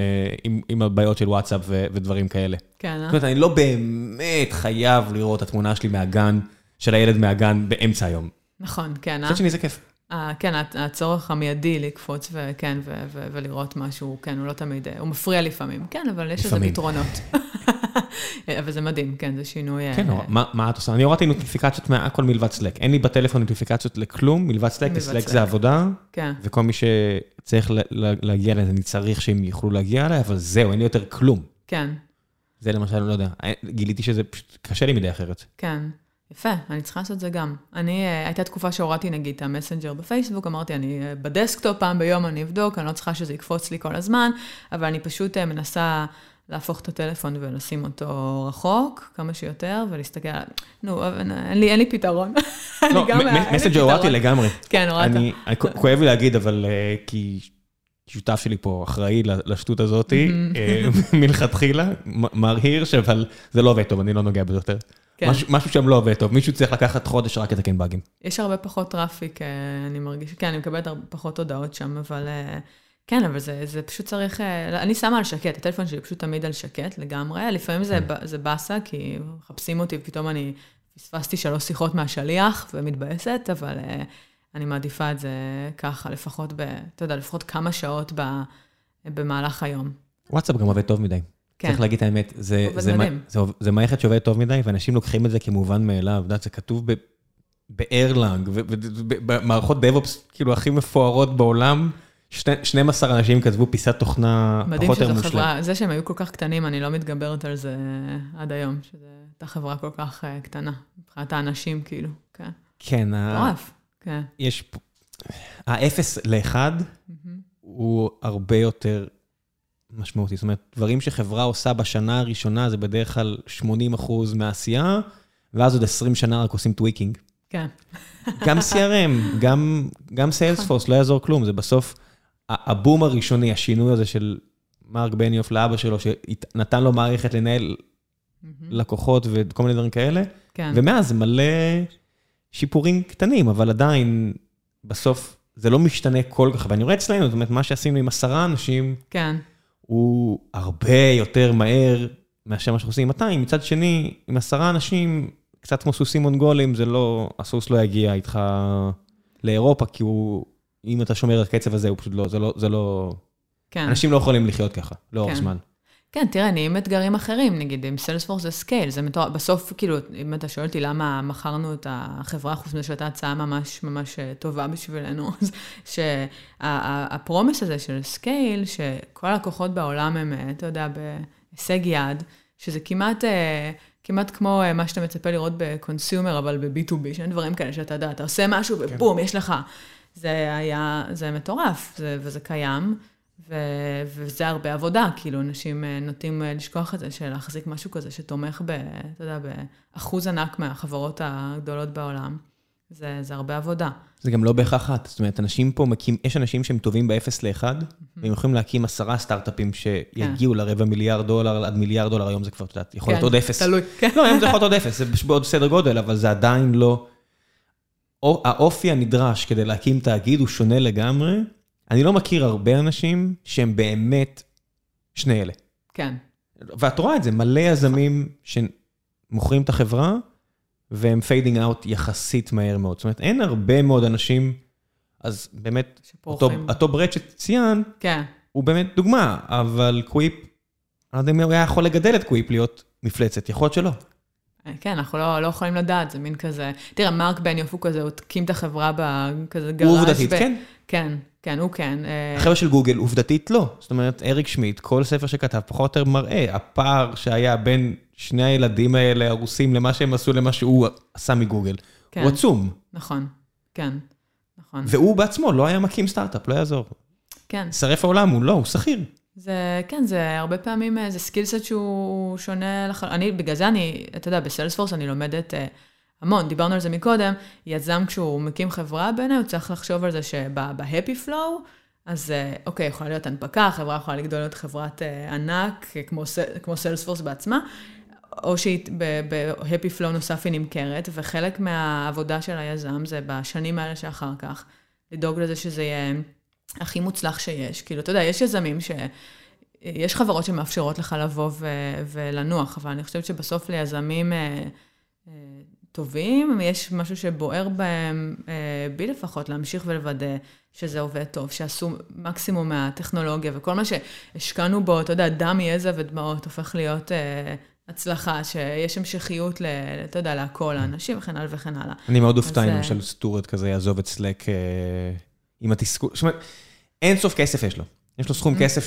עם, עם הבעיות של וואטסאפ ו- ודברים כאלה. כן, זאת אה? אומרת, אני לא באמת חייב לראות את התמונה שלי מהגן, של הילד מהגן באמצע היום. נכון, כן, אה? מצד שני זה כיף. אה, כן, הצ- הצורך המיידי לקפוץ וכן, ולראות משהו, כן, הוא לא תמיד, הוא מפריע לפעמים, כן, אבל יש לזה. פתרונות. [LAUGHS] אבל זה מדהים, כן, זה שינוי... אה, כן. מה, את עושה? אני הורדתי נוטיפיקציות מהכל מלבד סלק. אין לי בטלפון נוטיפיקציות לכלום מלבד סלק, כי סלק. זה עבודה, כן, וכל מי שצריך להגיע לזה, אני צריך שהם יוכלו להגיע אליי, אבל זהו, אין לי יותר כלום. כן, זה למשל, לא יודע, גיליתי שזה פשוט קשה לי מדי אחרת. כן. יפה, אני צריכה לעשות את זה גם. אני, אה, הייתה תקופה שהורדתי נגיד את ה Messenger בפייסבוק, אמרתי, אני אה, ב desktop פעם ביום אני אבדוק, אני לא צריכה שזה יקפוץ לי כל הזמן, אבל אני פשוט אה, מנסה להפוך את הטלפון ולשים אותו רחוק כמה שיותר, ולהסתכל, נו, אין לי, אין לי פתרון. [LAUGHS] לא, מסנג'ר הורדתי לגמרי. כן, הורדת. אני, כואב לי להגיד, אבל כי שותף שלי פה אחראי לשטות הזאתי, מלכתחילה, מר הירש, אבל זה לא עובד טוב, אני לא נוגע בזה יותר. כן. משהו, שם לא עובד טוב, מישהו צריך לקחת חודש רק לתקן באגים. יש הרבה פחות traffic, אני מרגיש, כן, אני מקבלת פחות הודעות שם, אבל כן, אבל זה, זה פשוט צריך, אני שמה על שקט, הטלפון שלי פשוט תמיד על שקט לגמרי, לפעמים זה, כן. זה באסה, כי מחפשים אותי ופתאום אני פספסתי שלוש שיחות מהשליח ומתבאסת, אבל אני מעדיפה את זה ככה, לפחות, ב, אתה יודע, לפחות כמה שעות ב, במהלך היום. וואטסאפ גם עובד טוב מדי. כן. צריך להגיד את האמת, זה, זה, זה, זה, זה מערכת שעובדת טוב מדי, ואנשים לוקחים את זה כמובן מאליו, יודעת, זה כתוב בארלנג, ובמערכות DevOps כאילו הכי מפוארות בעולם, 12 אנשים כתבו פיסת תוכנה פחות או יותר מושלם. חברה, זה שהם היו כל כך קטנים, אני לא מתגברת על זה עד היום, שזו הייתה חברה כל כך אה, קטנה, מבחינת האנשים כאילו, כן. כן. מטורף, כן. יש האפס לאחד הוא הרבה יותר משמעותי. זאת אומרת, דברים שחברה עושה בשנה הראשונה זה בדרך כלל 80 אחוז מהעשייה, ואז עוד 20 שנה רק עושים tweaking. כן. גם [LAUGHS] CRM, גם, גם Salesforce, לא יעזור כלום, זה בסוף הבום הראשוני, השינוי הזה של מרק בניוף לאבא שלו, שנתן לו מערכת לנהל לקוחות וכל מיני דברים כאלה, כן. ומאז זה מלא שיפורים קטנים, אבל עדיין, בסוף זה לא משתנה כל כך, ואני רואה אצלנו, זאת אומרת, מה שעשינו עם עשרה אנשים, כן. הוא הרבה יותר מהר מאשר מה שאנחנו עושים עם 200. מצד שני, עם עשרה אנשים, קצת כמו סוסים מונגולים, זה לא, הסוס לא יגיע איתך לאירופה, כי הוא, אם אתה שומר על הקצב הזה, הוא פשוט לא, זה לא, זה לא... כן. אנשים לא יכולים לחיות ככה, לאורך כן. זמן. כן, תראה, נהיים אתגרים אחרים, נגיד, עם Salesforce זה scale, זה מטורף, בסוף, כאילו, אם אתה שואל אותי למה מכרנו את החברה, חוץ מזה שהייתה הצעה ממש ממש אה, טובה בשבילנו, [LAUGHS] אז שה promise הזה של scale, שכל הלקוחות בעולם הם, אה, אתה יודע, בהישג יד, שזה כמעט... אה, כמעט כמו מה שאתה מצפה לראות ב consumer, אבל ב-B2B, שאין דברים כאלה שאתה יודע, אתה עושה משהו כן. ובום, יש לך. זה היה, זה מטורף, זה, וזה קיים. ו- וזה הרבה עבודה, כאילו, אנשים אה, נוטים אה, לשכוח את זה, של להחזיק משהו כזה שתומך ב... אתה יודע, באחוז ענק מהחברות הגדולות בעולם. זה, זה הרבה עבודה. זה גם לא בהכרח את, זאת אומרת, אנשים פה מקים, יש אנשים שהם טובים ב-0 ל-1, והם יכולים להקים עשרה סטארט-אפים שיגיעו כן. לרבע מיליארד דולר עד מיליארד דולר, היום זה כבר, את יודעת, יכול להיות כן, עוד אפס. תלוי, כן. לא, היום זה יכול להיות עוד אפס, זה בעוד סדר גודל, אבל זה עדיין לא... האופי הנדרש כדי להקים תאגיד הוא שונה לגמרי, אני לא מכיר הרבה אנשים שהם באמת שני אלה. כן. ואת רואה את זה, מלא יזמים שמוכרים את החברה, והם fading out יחסית מהר מאוד. זאת אומרת, אין הרבה מאוד אנשים, אז באמת, אותו, אותו ברט שציין, כן. הוא באמת דוגמה, אבל Quip, אני לא יודע אם הוא היה יכול לגדל את Quip להיות מפלצת, יכול להיות שלא. כן, אנחנו לא, לא יכולים לדעת, זה מין כזה... תראה, מרק בניוף הוא כזה, הוא הקים את החברה בכזה גראז'. הוא עובדתית, ב... כן. כן, כן, הוא כן. אה, החבר'ה של גוגל, עובדתית לא. זאת אומרת, אריק שמיט, כל ספר שכתב, פחות או יותר מראה, הפער שהיה בין שני הילדים האלה הרוסים למה שהם עשו למה שהוא עשה מגוגל, כן. הוא עצום. נכון, כן, נכון. והוא בעצמו לא היה מקים סטארט-אפ, לא יעזור. כן. שריף העולם, הוא לא, הוא שכיר. זה, כן, זה הרבה פעמים, אה, זה skill set שהוא שונה לחלוטין. אני, בגלל זה אני, אתה יודע, ב Salesforce אני לומדת אה, המון, דיברנו על זה מקודם, יזם כשהוא מקים חברה בעיניי, הוא צריך לחשוב על זה שב-happy flow, אז uh, אוקיי, יכולה להיות הנפקה, החברה יכולה לגדול להיות חברת uh, ענק, כמו, כמו סיילספורס בעצמה, או שהיא ב-happy flow נוסף היא נמכרת, וחלק מהעבודה של היזם זה בשנים האלה שאחר כך, לדאוג לזה שזה יהיה... הכי מוצלח שיש. כאילו, אתה יודע, יש יזמים ש... יש חברות שמאפשרות לך לבוא ו- ולנוח, אבל אני חושבת שבסוף ליזמים אה, אה, טובים, יש משהו שבוער בהם, אה, בי לפחות, להמשיך ולוודא שזה עובד טוב, שעשו מקסימום מהטכנולוגיה, וכל מה שהשקענו בו, אתה יודע, דם, יזע ודמעות, הופך להיות אה, הצלחה, שיש המשכיות, ל, אתה יודע, להכל, לאנשים וכן הלאה וכן הלאה. אני מאוד אופתע אם אה, למשל סטורט כזה יעזוב את סלק. אה... עם התסכול, זאת אומרת, אין סוף כסף יש לו. יש לו סכום mm-hmm. כסף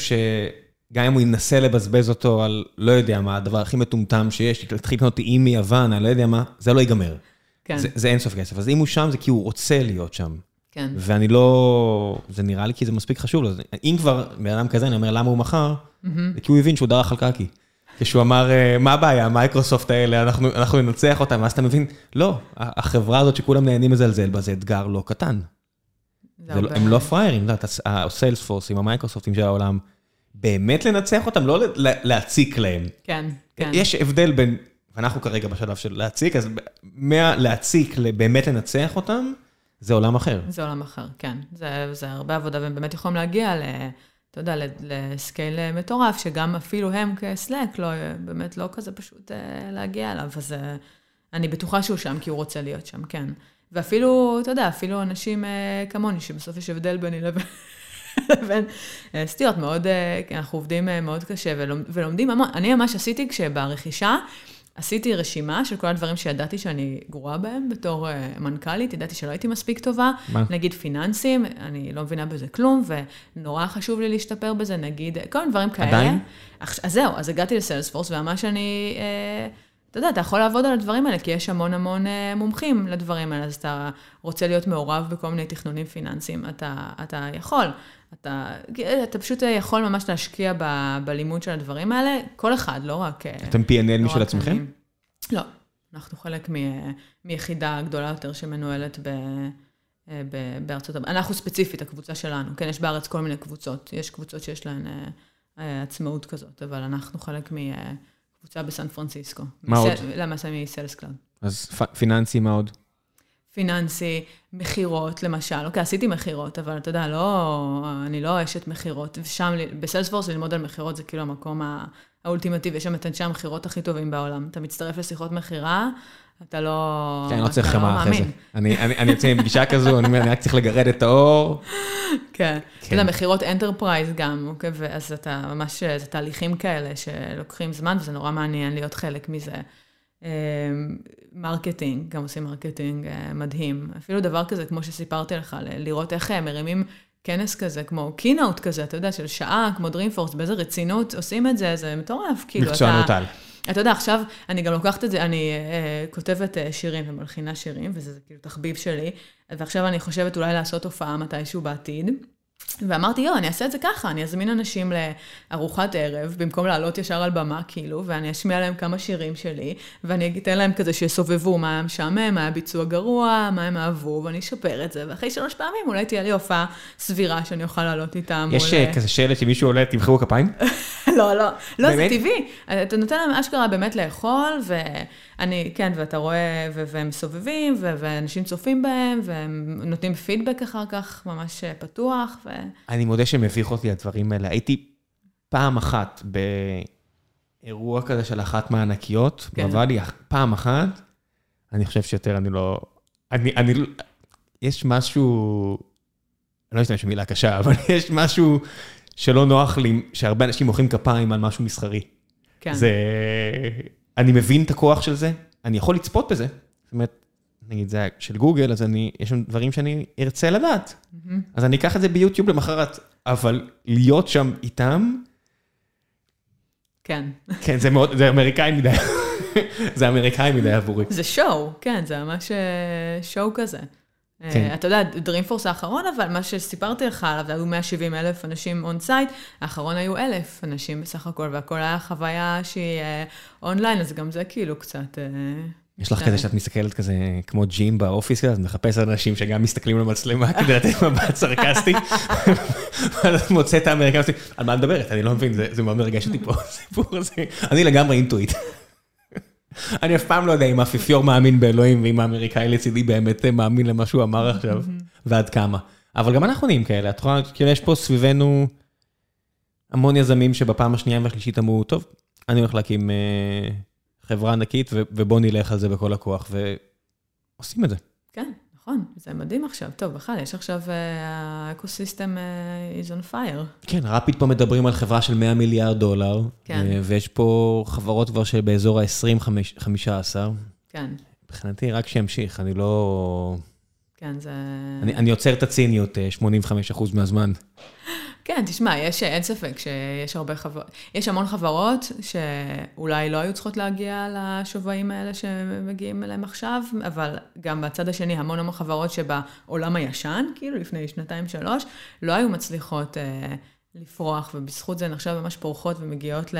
שגם אם הוא ינסה לבזבז אותו על, לא יודע מה, הדבר הכי מטומטם שיש, להתחיל לקנות איים מיוון, אני לא יודע מה, זה לא ייגמר. כן. זה, זה אינסוף כסף. אז אם הוא שם, זה כי הוא רוצה להיות שם. כן. ואני לא... זה נראה לי כי זה מספיק חשוב לו. אם כבר בן אדם כזה, אני אומר, למה הוא מכר? זה כי הוא הבין שהוא דרך על קקי. כשהוא אמר, אה, מה הבעיה, מייקרוסופט האלה, אנחנו, אנחנו ננצח אותם, ואז אתה מבין, לא, החברה הזאת שכולם נהנים לזלזל בה, זה אתגר לא קטן. זה זה לא- הם לא פראיירים, הסיילספורסים, המייקרוסופטים של העולם, באמת לנצח אותם, לא להציק להם. כן, כן. יש הבדל בין, ואנחנו כרגע בשלב של להציק, אז מהלהציק לבאמת לנצח אותם, זה עולם אחר. זה עולם אחר, כן. זה, זה הרבה עבודה, והם באמת יכולים להגיע ל... אתה יודע, לסקייל מטורף, שגם אפילו הם כסלק, לא, באמת לא כזה פשוט אה, להגיע אליו. אז אה, אני בטוחה שהוא שם, כי הוא רוצה להיות שם, כן. ואפילו, אתה יודע, אפילו אנשים אה, כמוני, שבסוף יש הבדל ביני לבין... לבין אה, סטיות מאוד, אה, כן, אנחנו עובדים אה, מאוד קשה ולומד, ולומדים המון. אני ממש עשיתי, כשברכישה, עשיתי רשימה של כל הדברים שידעתי שאני גרועה בהם בתור מנכ"לית, ידעתי שלא הייתי מספיק טובה. מה? נגיד פיננסים, אני לא מבינה בזה כלום, ונורא חשוב לי להשתפר בזה, נגיד, כל מיני דברים כאלה. עדיין? אז זהו, אז הגעתי לסיילספורס, וממש אני, אתה יודע, אתה יכול לעבוד על הדברים האלה, כי יש המון המון מומחים לדברים האלה, אז אתה רוצה להיות מעורב בכל מיני תכנונים פיננסיים, אתה, אתה יכול. אתה, אתה פשוט יכול ממש להשקיע ב, בלימוד של הדברים האלה, כל אחד, לא רק... אה, אתם P&L לא משל עצמכם? אני. לא, אנחנו חלק מ, מיחידה גדולה יותר שמנוהלת ב, אה, ב, בארצות הברית. אנחנו ספציפית, הקבוצה שלנו. כן, יש בארץ כל מיני קבוצות. יש קבוצות שיש להן אה, אה, עצמאות כזאת, אבל אנחנו חלק מקבוצה בסן פרנסיסקו. מה עוד? למעשה מ Sales Cloud. אז פ- פיננסי, מה עוד? פיננסי, מכירות, למשל. אוקיי, עשיתי מכירות, אבל אתה יודע, לא, אני לא אשת מכירות. ושם, ב Salesforce ללמוד על מכירות זה כאילו המקום האולטימטיבי, יש שם את אנשי המכירות הכי טובים בעולם. אתה מצטרף לשיחות מכירה, אתה לא... כן, אני לא צריך אתה חמאה אחרי זה. אני- יוצא מפגישה כזו, אני אומר, אני רק צריך לגרד את העור. כן. אתה כן. יודע, מכירות enterprise גם, אוקיי? ואז אתה ממש, זה תהליכים כאלה שלוקחים זמן, וזה נורא מעניין להיות חלק מזה. אה, marketing, גם עושים marketing אה, מדהים. אפילו דבר כזה, כמו שסיפרתי לך, לראות איך הם מרימים כנס כזה, כמו keynote כזה, אתה יודע, של שעה, כמו Dreamforce, באיזה רצינות עושים את זה, זה מטורף. כאילו, מקצוענות אתה- על. אתה יודע, עכשיו אני גם לוקחת את זה, אני אה, כותבת אה, שירים ומלחינה שירים, וזה זה כאילו תחביב שלי, ועכשיו אני חושבת אולי לעשות הופעה מתישהו בעתיד. ואמרתי, יואו, אני אעשה את זה ככה, אני אזמין אנשים לארוחת ערב, במקום לעלות ישר על במה, כאילו, ואני אשמיע להם כמה שירים שלי, ואני אתן להם כזה שיסובבו מה היה משעמם, מה היה ביצוע גרוע, מה הם אהבו, ואני אשפר את זה, ואחרי שלוש פעמים אולי תהיה לי הופעה סבירה שאני אוכל לעלות איתם. יש אה, כזה שלט שמישהו עולה, תמחאו כפיים? [LAUGHS] לא, לא, לא, זה באמת? טבעי. אתה נותן להם אשכרה באמת לאכול, ואני, כן, ואתה רואה, ו- והם מסובבים, ו- ואנשים צופים בהם, והם נותנים פידבק אחר כך, ממש אה, פתוח, ו... אני מודה שמביך אותי הדברים האלה. הייתי פעם אחת באירוע כזה של אחת מהענקיות, כן. בוואלי, פעם אחת, אני חושב שיותר אני לא... אני, אני, לא- יש משהו, אני לא אשתמש במילה קשה, אבל [LAUGHS] יש משהו שלא נוח לי, שהרבה אנשים מוחאים כפיים על משהו מסחרי. כן. זה... אני מבין את הכוח של זה, אני יכול לצפות בזה. זאת אומרת, נגיד זה של גוגל, אז אני, יש שם דברים שאני ארצה לדעת. מהמם. אז אני אקח את זה ביוטיוב למחרת, אבל להיות שם איתם, כן. כן, זה מאוד, זה אמריקאי מדי. [LAUGHS] זה אמריקאי מדי עבורי. זה show, כן, זה ממש אה, show כזה. כן. כן. אתה יודע, Dreamforce האחרון, אבל מה שסיפרתי לך עליו, היו 170 אלף אנשים on site, האחרון היו אלף אנשים בסך הכל, והכל היה חוויה שהיא אה, אונליין, אז גם זה כאילו קצת... אה, יש לך. כזה שאת מסתכלת כזה כמו ג'ים באופיס כזה, אז מחפש אנשים שגם מסתכלים למצלמה כדי לתת מבט סרקסטי. ואז את מוצאת את האמריקאים, על מה את מדברת? אני לא מבין, זה מאוד מרגש אותי פה, הסיפור הזה. אני לגמרי אינטואיט. [LAUGHS] אני אף פעם לא יודע אם האפיפיור מאמין באלוהים, ואם האמריקאי לצידי באמת מאמין למה שהוא אמר עכשיו, ועד כמה. אבל גם אנחנו נהיים כאלה, את רואה, כאילו יש פה סביבנו המון יזמים שבפעם השנייה והשלישית אמרו, טוב, אני הולך להקים אה, חברה ענקית, ובוא נלך על זה בכל הכוח, ועושים את זה. כן, נכון, זה מדהים עכשיו. טוב, בכלל, יש עכשיו, אה, האקוסיסטם אה, is on fire. כן, רפיד פה מדברים על חברה של 100 מיליארד דולר, כן. אה, ויש פה חברות כבר שבאזור ה-20-15. כן, מבחינתי, רק שימשיך, אני לא... כן, זה... אני, עוצר את הציניות אה, 85% מהזמן. כן, תשמע, יש, אין ספק שיש הרבה חברות, יש המון חברות שאולי לא היו צריכות להגיע לשווים האלה שמגיעים אליהם עכשיו, אבל גם בצד השני, המון המון חברות שבעולם הישן, כאילו לפני שנתיים-שלוש, לא היו מצליחות אה, לפרוח, ובזכות זה נחשב ממש פורחות ומגיעות ל,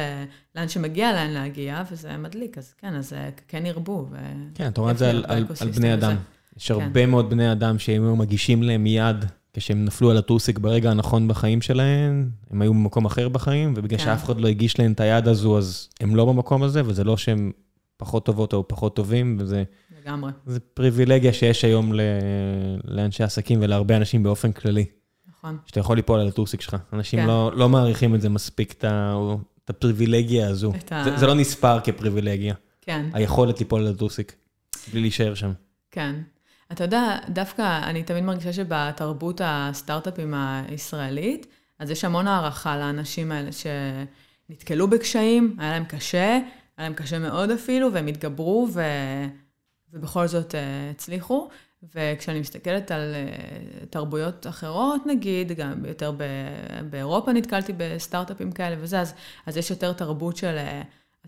לאן שמגיע להן להגיע, וזה מדליק, אז כן, אז כן ירבו. כן, אתה רואה את זה על, על, על בני אדם. יש כן. הרבה מאוד בני אדם שהם היו מגישים להם מיד כשהם נפלו על הטוסיק ברגע הנכון בחיים שלהם, הם היו במקום אחר בחיים, ובגלל כן. שאף אחד לא הגיש להם את היד הזו, אז הם לא במקום הזה, וזה לא שהם פחות טובות או פחות טובים, וזה... לגמרי. זה פריבילגיה שיש היום ל... לאנשי עסקים ולהרבה אנשים באופן כללי. נכון. שאתה יכול ליפול על הטוסיק שלך. אנשים כן. לא, לא מעריכים את זה מספיק, את, ה... את הפריבילגיה הזו. את ה... זה, זה לא נספר כפריבילגיה. כן. היכולת ליפול על הטוסיק, בלי להישאר שם. כן. אתה יודע, דווקא אני תמיד מרגישה שבתרבות הסטארט-אפים הישראלית, אז יש המון הערכה לאנשים האלה שנתקלו בקשיים, היה להם קשה, היה להם קשה מאוד אפילו, והם התגברו ו... ובכל זאת uh, הצליחו. וכשאני מסתכלת על uh, תרבויות אחרות, נגיד, גם יותר באירופה נתקלתי בסטארט-אפים כאלה וזה, אז, אז יש יותר תרבות של...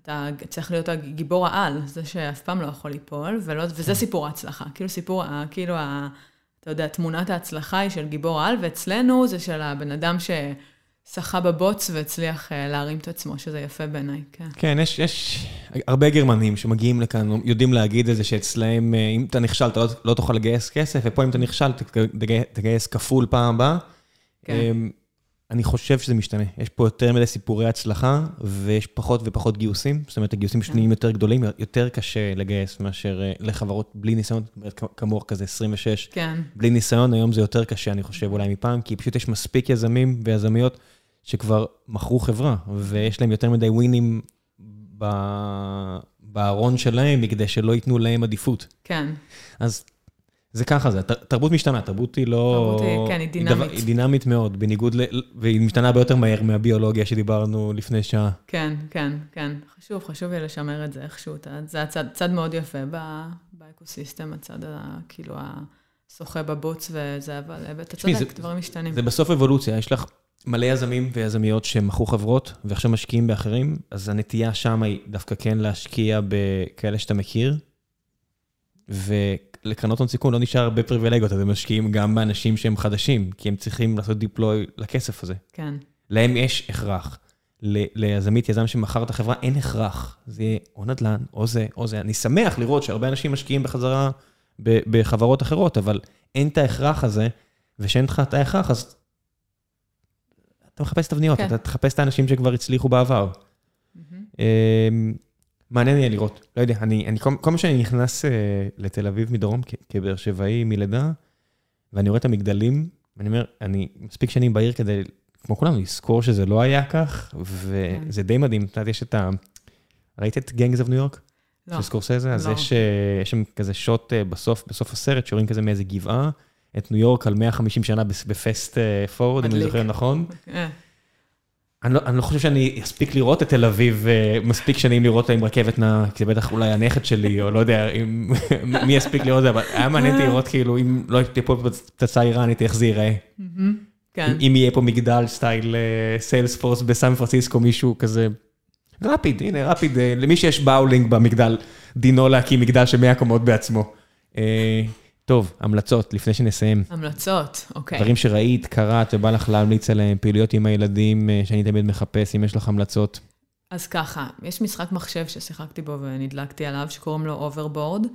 אתה צריך להיות הגיבור העל, זה שאף פעם לא יכול ליפול, ולא, וזה כן. סיפור ההצלחה. כאילו סיפור, כאילו, ה, אתה יודע, תמונת ההצלחה היא של גיבור העל, ואצלנו זה של הבן אדם ששחה בבוץ והצליח אה, להרים את עצמו, שזה יפה בעיניי, כן. כן, יש, יש הרבה גרמנים שמגיעים לכאן, יודעים להגיד את זה שאצלהם, אה, אם אתה נכשל, אתה לא, לא תוכל לגייס כסף, ופה אם אתה נכשל, תגייס כפול פעם הבאה. כן. אני חושב שזה משתנה. יש פה יותר מדי סיפורי הצלחה, ויש פחות ופחות גיוסים. זאת אומרת, הגיוסים פשוט כן. יותר גדולים, יותר קשה לגייס מאשר אה, לחברות בלי ניסיון, כמוך כזה 26. כן. בלי ניסיון, היום זה יותר קשה, אני חושב, אולי מפעם, כי פשוט יש מספיק יזמים ויזמיות שכבר מכרו חברה, ויש להם יותר מדי ווינים בארון שלהם, מכדי שלא ייתנו להם עדיפות. כן. אז זה ככה זה, תרבות משתנה, תרבות היא לא... תרבות היא, כן, היא דינמית. היא דינמית מאוד, בניגוד ל... והיא משתנה הרבה יותר מהר מהביולוגיה שדיברנו לפני שעה. כן, כן, כן. חשוב, חשוב לי לשמר את זה איכשהו. זה הצד צד מאוד יפה באקוסיסטם, הצד ה... כאילו השוחה בבוץ וזה, אבל אתה צודק, דברים משתנים. זה בסוף אבולוציה, יש לך מלא יזמים ויזמיות שמכרו חברות ועכשיו משקיעים באחרים, אז הנטייה שם היא דווקא כן להשקיע בכאלה שאתה מכיר. לקרנות הון סיכון לא נשאר הרבה פריבילגיות, אז הם משקיעים גם באנשים שהם חדשים, כי הם צריכים לעשות דיפלוי לכסף הזה. כן. להם יש הכרח. ליזמית, יזם שמכר את החברה, אין הכרח. זה יהיה או נדל"ן, או זה, או זה. אני שמח לראות שהרבה אנשים משקיעים בחזרה בחברות אחרות, אבל אין את ההכרח הזה, ושאין לך את ההכרח, אז אתה מחפש תבניות, כן. אתה תחפש את האנשים שכבר הצליחו בעבר. Mm-hmm. מעניין יהיה לראות, לא יודע, אני, אני כל, כל מה שאני נכנס uh, לתל אביב מדרום כבאר שבעי מלידה, ואני רואה את המגדלים, ואני אומר, אני מספיק שנים בעיר כדי, כמו כולנו, לזכור שזה לא היה כך, וזה די מדהים, את יודעת, יש את ה... ראית את גנגס אוף ניו יורק? לא. של סקורסזה? לא. אז יש, uh, יש שם כזה שוט uh, בסוף, בסוף הסרט, שרואים כזה מאיזה גבעה, את ניו יורק על 150 שנה בפסט פורוד, אם אני זוכר נכון. [LAUGHS] אני לא, אני לא חושב שאני אספיק לראות את תל אביב אה, מספיק שנים לראות אותה עם רכבת נעה, כי זה בטח אולי הנכד שלי, או לא יודע אם, [LAUGHS] מי יספיק לראות את זה, אבל היה מעניין לראות כאילו, אם לא הייתי פה פצצה איראנית, איך זה ייראה. כן. אם יהיה פה מגדל סטייל סיילספורס אה, בסן פרנסיסקו, מישהו כזה, רפיד, הנה רפיד, אה, למי שיש באולינג במגדל, דינו להקים מגדל של 100 קומות בעצמו. טוב, המלצות, לפני שנסיים. המלצות, אוקיי. דברים שראית, קראת ובא לך להמליץ עליהם, פעילויות עם הילדים אה, שאני תמיד מחפש, אם יש לך המלצות. אז ככה, יש משחק מחשב ששיחקתי בו ונדלקתי עליו, שקוראים לו Overboard,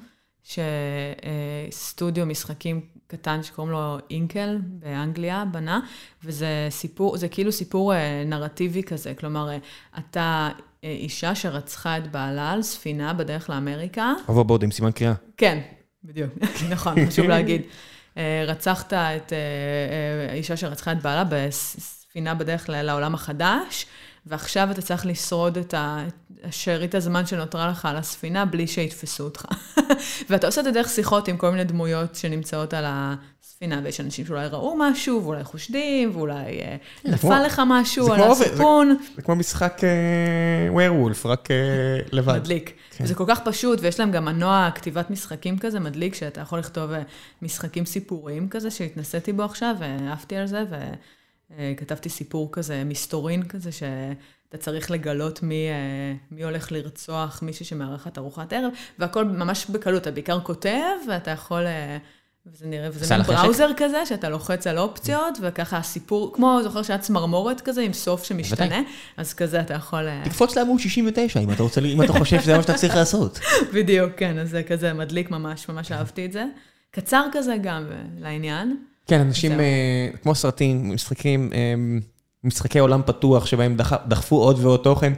שסטודיו משחקים קטן שקוראים לו Inkle באנגליה בנה, וזה סיפור, זה כאילו סיפור אה, נרטיבי כזה, כלומר, אה, אתה אישה שרצחה את בעלה על ספינה בדרך לאמריקה. Overboard עם סימן קריאה. כן, בדיוק, [LAUGHS] נכון, חשוב להגיד. אה, רצחת את האישה אה, אה, שרצחה את בעלה בספינה בדרך לעולם החדש, ועכשיו אתה צריך לשרוד את השארית הזמן שנותרה לך על הספינה בלי שיתפסו אותך. [LAUGHS] ואתה עושה את זה דרך שיחות עם כל מיני דמויות שנמצאות על הספינה, ויש אנשים שאולי ראו משהו, ואולי חושדים, ואולי נפל לך משהו על הסיפון. זה כמו משחק ווירוולף, רק לבד. מדליק. כן. זה כל כך פשוט, ויש להם גם מנוע כתיבת משחקים כזה מדליק, שאתה יכול לכתוב אה, משחקים סיפוריים כזה, שהתנסיתי בו עכשיו, ועפתי על זה, ו... אה, כתבתי סיפור כזה, מסתורין כזה, שאתה צריך לגלות מי, אה, מי הולך לרצוח מישהי שמארחת ארוחת ערב, והכל ממש בקלות, אתה בעיקר כותב, ואתה יכול... אה, וזה נראה, וזה מין בראוזר כזה, שאתה לוחץ על אופציות, וככה הסיפור, כמו, זוכר שהיה צמרמורת כזה, עם סוף שמשתנה, אז כזה אתה יכול... תקפוץ לעמוד 69, אם אתה רוצה, אם אתה חושב שזה מה שאתה צריך לעשות. [LAUGHS] בדיוק, כן, אז זה כזה מדליק ממש, ממש אהבתי את זה. קצר כזה גם לעניין. כן, אנשים, כמו סרטים, משחקים, משחקי עולם פתוח, שבהם דחפו עוד ועוד תוכן.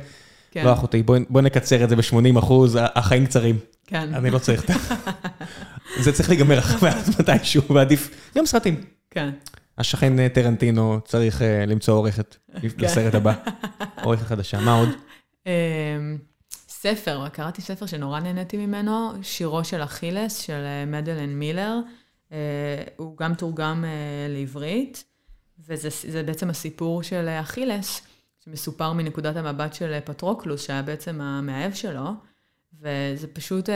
כן. לא, אחותי, בואי נקצר את זה ב-80 אחוז, החיים קצרים. כן. אני לא צריך את זה. זה צריך להיגמר [LAUGHS] מתישהו, ועדיף, גם סרטים. כן. השכן טרנטינו צריך למצוא עורכת [LAUGHS] לסרט הבא. עורכת חדשה, מה עוד? ספר, קראתי ספר שנורא נהניתי ממנו, שירו של אכילס, של מדלן מילר. הוא גם תורגם לעברית, וזה בעצם הסיפור של אכילס, שמסופר מנקודת המבט של פטרוקלוס, שהיה בעצם המאהב שלו, וזה פשוט,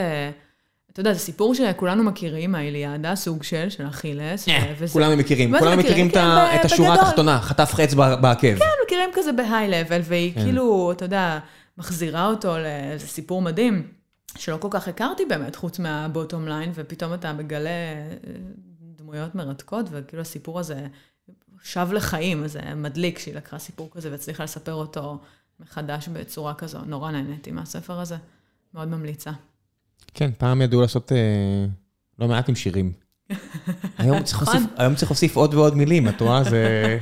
אתה יודע, זה סיפור שכולנו מכירים, האיליאדה, סוג של, של אכילס. כולנו מכירים, כולנו מכירים את השורה התחתונה, חטף חץ בעקב. כן, מכירים כזה בהיי-לבל, והיא כאילו, אתה יודע, מחזירה אותו לאיזה סיפור מדהים, שלא כל כך הכרתי באמת, חוץ מהבוטום ליין, ופתאום אתה מגלה דמויות מרתקות, וכאילו הסיפור הזה שב לחיים, זה מדליק שהיא לקחה סיפור כזה והצליחה לספר אותו מחדש בצורה כזו. נורא נהניתי מהספר הזה, מאוד ממליצה. כן, פעם ידעו לעשות אה, לא מעט עם שירים. [LAUGHS] היום צריך, להוסיף, היום צריך להוסיף עוד ועוד מילים, את רואה? זה...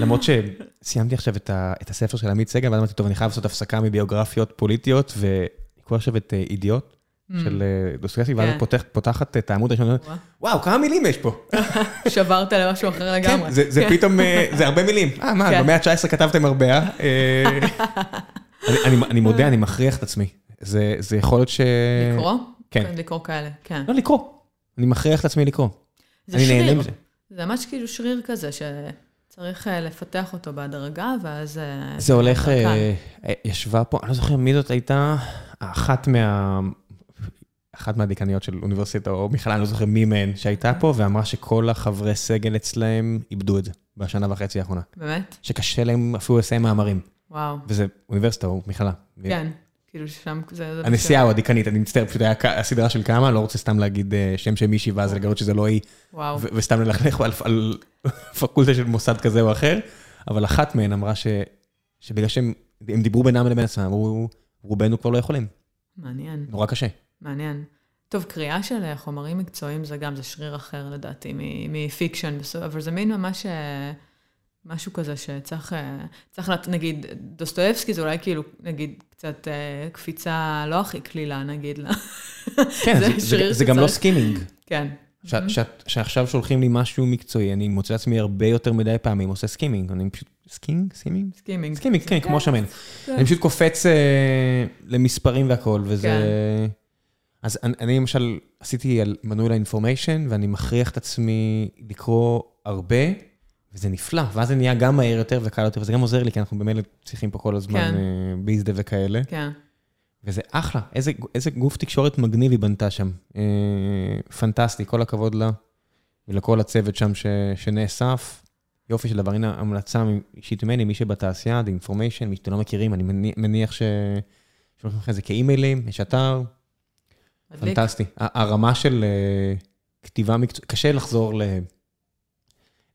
למרות שסיימתי עכשיו את, ה, את הספר של עמית סגל, ואז אמרתי, טוב, אני חייב לעשות הפסקה מביוגרפיות פוליטיות, ואני קורא עכשיו את אידיוט, של דוסקסי, ואז את פותחת את העמוד הראשון, וואו, כמה מילים יש פה. [LAUGHS] שברת למשהו אחר לגמרי. כן, זה פתאום, זה הרבה מילים. אה, מה, במאה ה-19 כתבתם הרבה, אה? [LAUGHS] אני מודה, אני מכריח את עצמי. זה יכול להיות ש... לקרוא? כן. לקרוא כאלה, כן. לא, לקרוא. אני מכריח את עצמי לקרוא. זה שריר. זה ממש כאילו שריר כזה, שצריך לפתח אותו בהדרגה, ואז... זה הולך, ישבה פה, אני לא זוכר מי זאת הייתה, אחת מה... אחת מהדיקניות של אוניברסיטה, או בכלל, אני לא זוכר מי מהן, שהייתה פה, ואמרה שכל החברי סגל אצלהם איבדו את זה בשנה וחצי האחרונה. באמת? שקשה להם אפילו לסיים מאמרים. וואו. וזה אוניברסיטה או מכללה. כן, כאילו שם זה... הנשיאה או הדיקנית, אני מצטער, פשוט היה הסדרה של כמה, לא רוצה סתם להגיד שם של מישהי, ואז לגלות שזה לא היא. וואו. וסתם ללכלך על פקולטה של מוסד כזה או אחר, אבל אחת מהן אמרה שבגלל שהם דיברו בינם לבין עצמם, אמרו, רובנו כבר לא יכולים. מעניין. נורא קשה. מעניין. טוב, קריאה של חומרים מקצועיים זה גם, זה שריר אחר לדעתי, מ fiction, אבל זה מין ממש משהו כזה שצריך, צריך, נגיד, דוסטויבסקי זה אולי כאילו, נגיד, קצת קפיצה לא הכי קלילה, נגיד לה. כן, זה, זה, זה גם לא skimming. כן. שעכשיו שולחים לי משהו מקצועי, אני מוצא עצמי הרבה יותר מדי פעמים עושה skimming, אני פשוט, skinning? skimming? skimming. skimming, כן, כמו שמן. אני פשוט קופץ למספרים והכל, וזה... אז אני למשל עשיתי על מנוי ל Information, ואני מכריח את עצמי לקרוא הרבה, וזה נפלא, ואז זה נהיה גם מהר יותר וקל יותר, וזה גם עוזר לי, כי אנחנו במילא צריכים פה כל הזמן biz dev וכאלה. כן. וזה אחלה, איזה, איזה גוף תקשורת מגניב היא בנתה שם. פנטסטי, כל הכבוד לה, ולכל הצוות שם ש, שנאסף. יופי של דבר, הנה המלצה אישית ממני, מי שבתעשייה, The Information, מי שאתם לא מכירים, אני מניח ש... שולחים לכם את זה כאימיילים, יש אתר. פנטסטי. הרמה של כתיבה מקצועית, קשה לחזור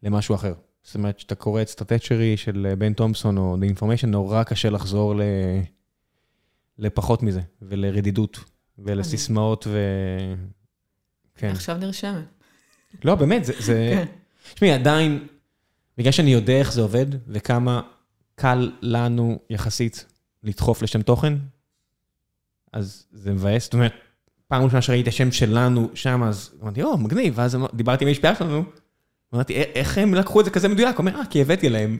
למשהו אחר. זאת אומרת, כשאתה קורא את סטטצ'רי של בן תומפסון או The Information, נורא קשה לחזור לפחות מזה, ולרדידות, ולסיסמאות, ו... כן. עכשיו נרשמת. לא, באמת, זה... תשמעי, עדיין, בגלל שאני יודע איך זה עובד, וכמה קל לנו יחסית לדחוף לשם תוכן, אז זה מבאס. זאת אומרת, פעם ראשונה שראיתי השם שלנו שם, אז אמרתי, או, מגניב, ואז דיברתי עם ה-HPR שלנו, אמרתי, איך הם לקחו את זה כזה מדויק? הוא אומר, אה, כי הבאתי להם.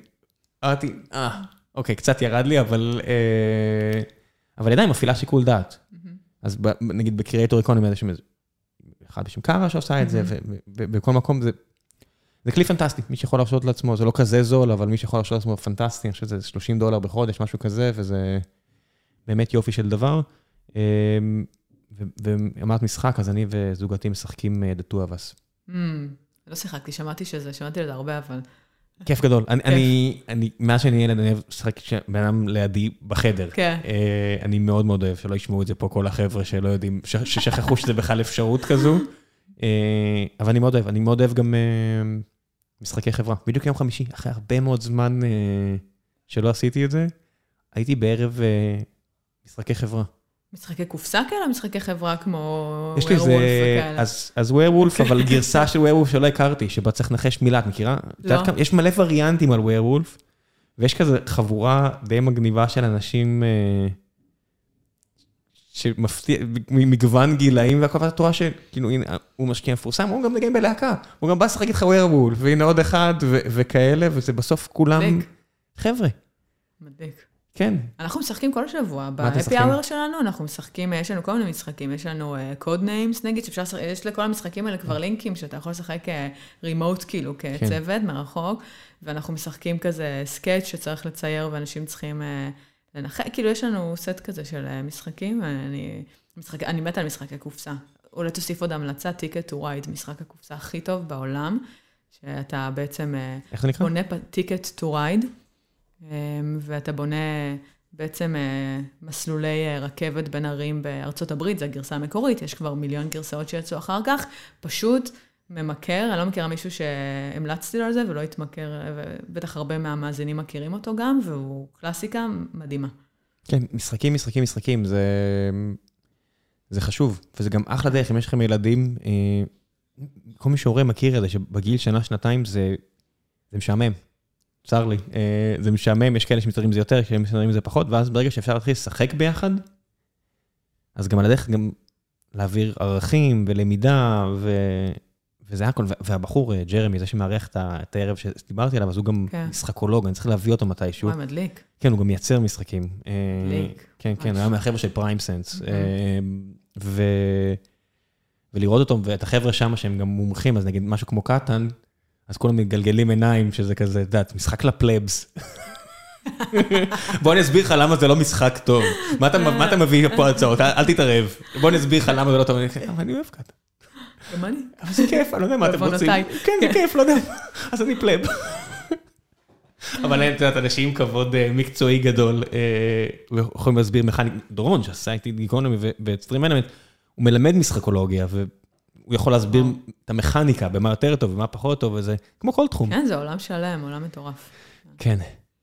אמרתי, אה, אוקיי, קצת ירד לי, אבל... אבל עדיין מפעילה שיקול דעת. אז נגיד בקריאטור איקונומי, יש אחד בשם קארה שעושה את זה, ובכל מקום זה... זה כלי פנטסטי, מי שיכול להרשות לעצמו, זה לא כזה זול, אבל מי שיכול להרשות לעצמו פנטסטי, אני חושב שזה 30 דולר בחודש, משהו כזה, וזה באמת יופי של דבר. ואמרת משחק, אז אני וזוגתי משחקים דתו אבס. לא שיחקתי, שמעתי שזה, שמעתי לזה הרבה, אבל כיף גדול. אני, מאז שאני ילד, אני אוהב לשחק כשבן אדם לידי בחדר. כן. אני מאוד מאוד אוהב שלא ישמעו את זה פה כל החבר'ה שלא יודעים, ששכחו שזה בכלל אפשרות כזו. אבל אני מאוד אוהב, אני מאוד אוהב גם משחקי חברה. בדיוק יום חמישי, אחרי הרבה מאוד זמן שלא עשיתי את זה, הייתי בערב משחקי חברה. משחקי קופסה כאלה, משחקי חברה כמו ווירולף וכאלה? אז Werewolf, אבל גרסה של Werewolf שלא הכרתי, שבה צריך לנחש מילה, את מכירה? לא. יש מלא וריאנטים על Werewolf, ויש כזה חבורה די מגניבה של אנשים שמפתיע, מגוון גילאים והכל, ואתה רואה שכאילו, הנה, הוא משקיע מפורסם, הוא גם נגן בלהקה, הוא גם בא לשחק איתך Werewolf, והנה עוד אחד וכאלה, וזה בסוף כולם חבר'ה. מדליק. כן. אנחנו משחקים כל שבוע, מה אתם משחקים? ב happy hour שלנו, אנחנו משחקים, יש לנו כל מיני משחקים, יש לנו Codenames נגיד, שאפשר לשחק, יש לכל המשחקים האלה כבר לינקים, שאתה יכול לשחק remote כאילו, כצוות מרחוק, ואנחנו משחקים כזה sketch שצריך לצייר ואנשים צריכים לנחש, כאילו יש לנו סט כזה של משחקים, אני מתה על משחקי קופסה. אולי תוסיף עוד המלצה, Ticket to Ride, משחק הקופסה הכי טוב בעולם, שאתה בעצם... איך זה נקרא? Ticket to Ride. ואתה בונה בעצם מסלולי רכבת בין ערים בארצות הברית, זו הגרסה המקורית, יש כבר מיליון גרסאות שיצאו אחר כך, פשוט ממכר, אני לא מכירה מישהו שהמלצתי לו על זה ולא התמכר, ובטח הרבה מהמאזינים מכירים אותו גם, והוא קלאסיקה מדהימה. כן, משחקים, משחקים, משחקים, זה, זה חשוב, וזה גם אחלה דרך, אם יש לכם ילדים, כל מי שהורה מכיר את זה, שבגיל שנה, שנתיים זה, זה משעמם. צר לי, זה משעמם, יש כאלה שמסתדרים זה יותר, כאלה שמסתדרים זה פחות, ואז ברגע שאפשר להתחיל לשחק ביחד, אז גם על הדרך גם להעביר ערכים ולמידה, וזה הכל, והבחור, ג'רמי, זה שמארח את הערב שדיברתי עליו, אז הוא גם משחקולוג, אני צריך להביא אותו מתישהו. וואי, מדליק. כן, הוא גם מייצר משחקים. מדליק. כן, כן, הוא היה מהחבר'ה של פריים סנס. ולראות אותו, ואת החבר'ה שם שהם גם מומחים, אז נגיד משהו כמו קטן, אז כולם מגלגלים עיניים, שזה כזה, את יודעת, משחק לפלבס. בוא אני אסביר לך למה זה לא משחק טוב. מה אתה מביא פה הצעות? אל תתערב. בוא אני אסביר לך למה זה לא טוב. אני אוהב קאט. גם אני. אבל זה כיף, אני לא יודע מה אתם רוצים. כן, זה כיף, לא יודע. אז אני פלב. אבל את יודעת, אנשים עם כבוד מקצועי גדול, ויכולים להסביר מכניק, דורון, שעשה איתי גיקונומי וסטרים אלמנט, הוא מלמד משחקולוגיה, הוא יכול להסביר את המכניקה, במה יותר טוב ומה פחות טוב, וזה כמו כל תחום. כן, זה עולם שלם, עולם מטורף. כן,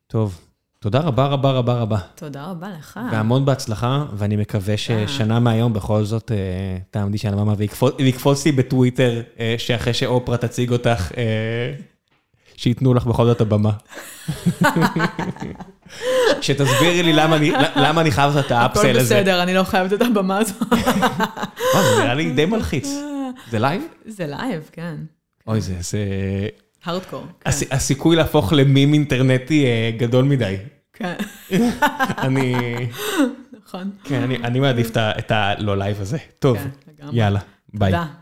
טוב. תודה רבה רבה רבה רבה. תודה רבה לך. והמון בהצלחה, ואני מקווה ששנה מהיום בכל זאת תעמדי שם ויקפוץ לי בטוויטר, שאחרי שאופרה תציג אותך, שייתנו לך בכל זאת הבמה. [LAUGHS] שתסבירי לי למה אני חייב לעשות את האפסל הזה. הכל בסדר, אני לא חייבת את הבמה הזו. זה נראה לי די מלחיץ. זה live? זה live, כן. אוי, זה... הארדקור. הסיכוי להפוך למים אינטרנטי גדול מדי. כן. [LAUGHS] אני... נכון. כן, אני מעדיף את הלא live הזה. טוב, יאללה, ביי. תודה.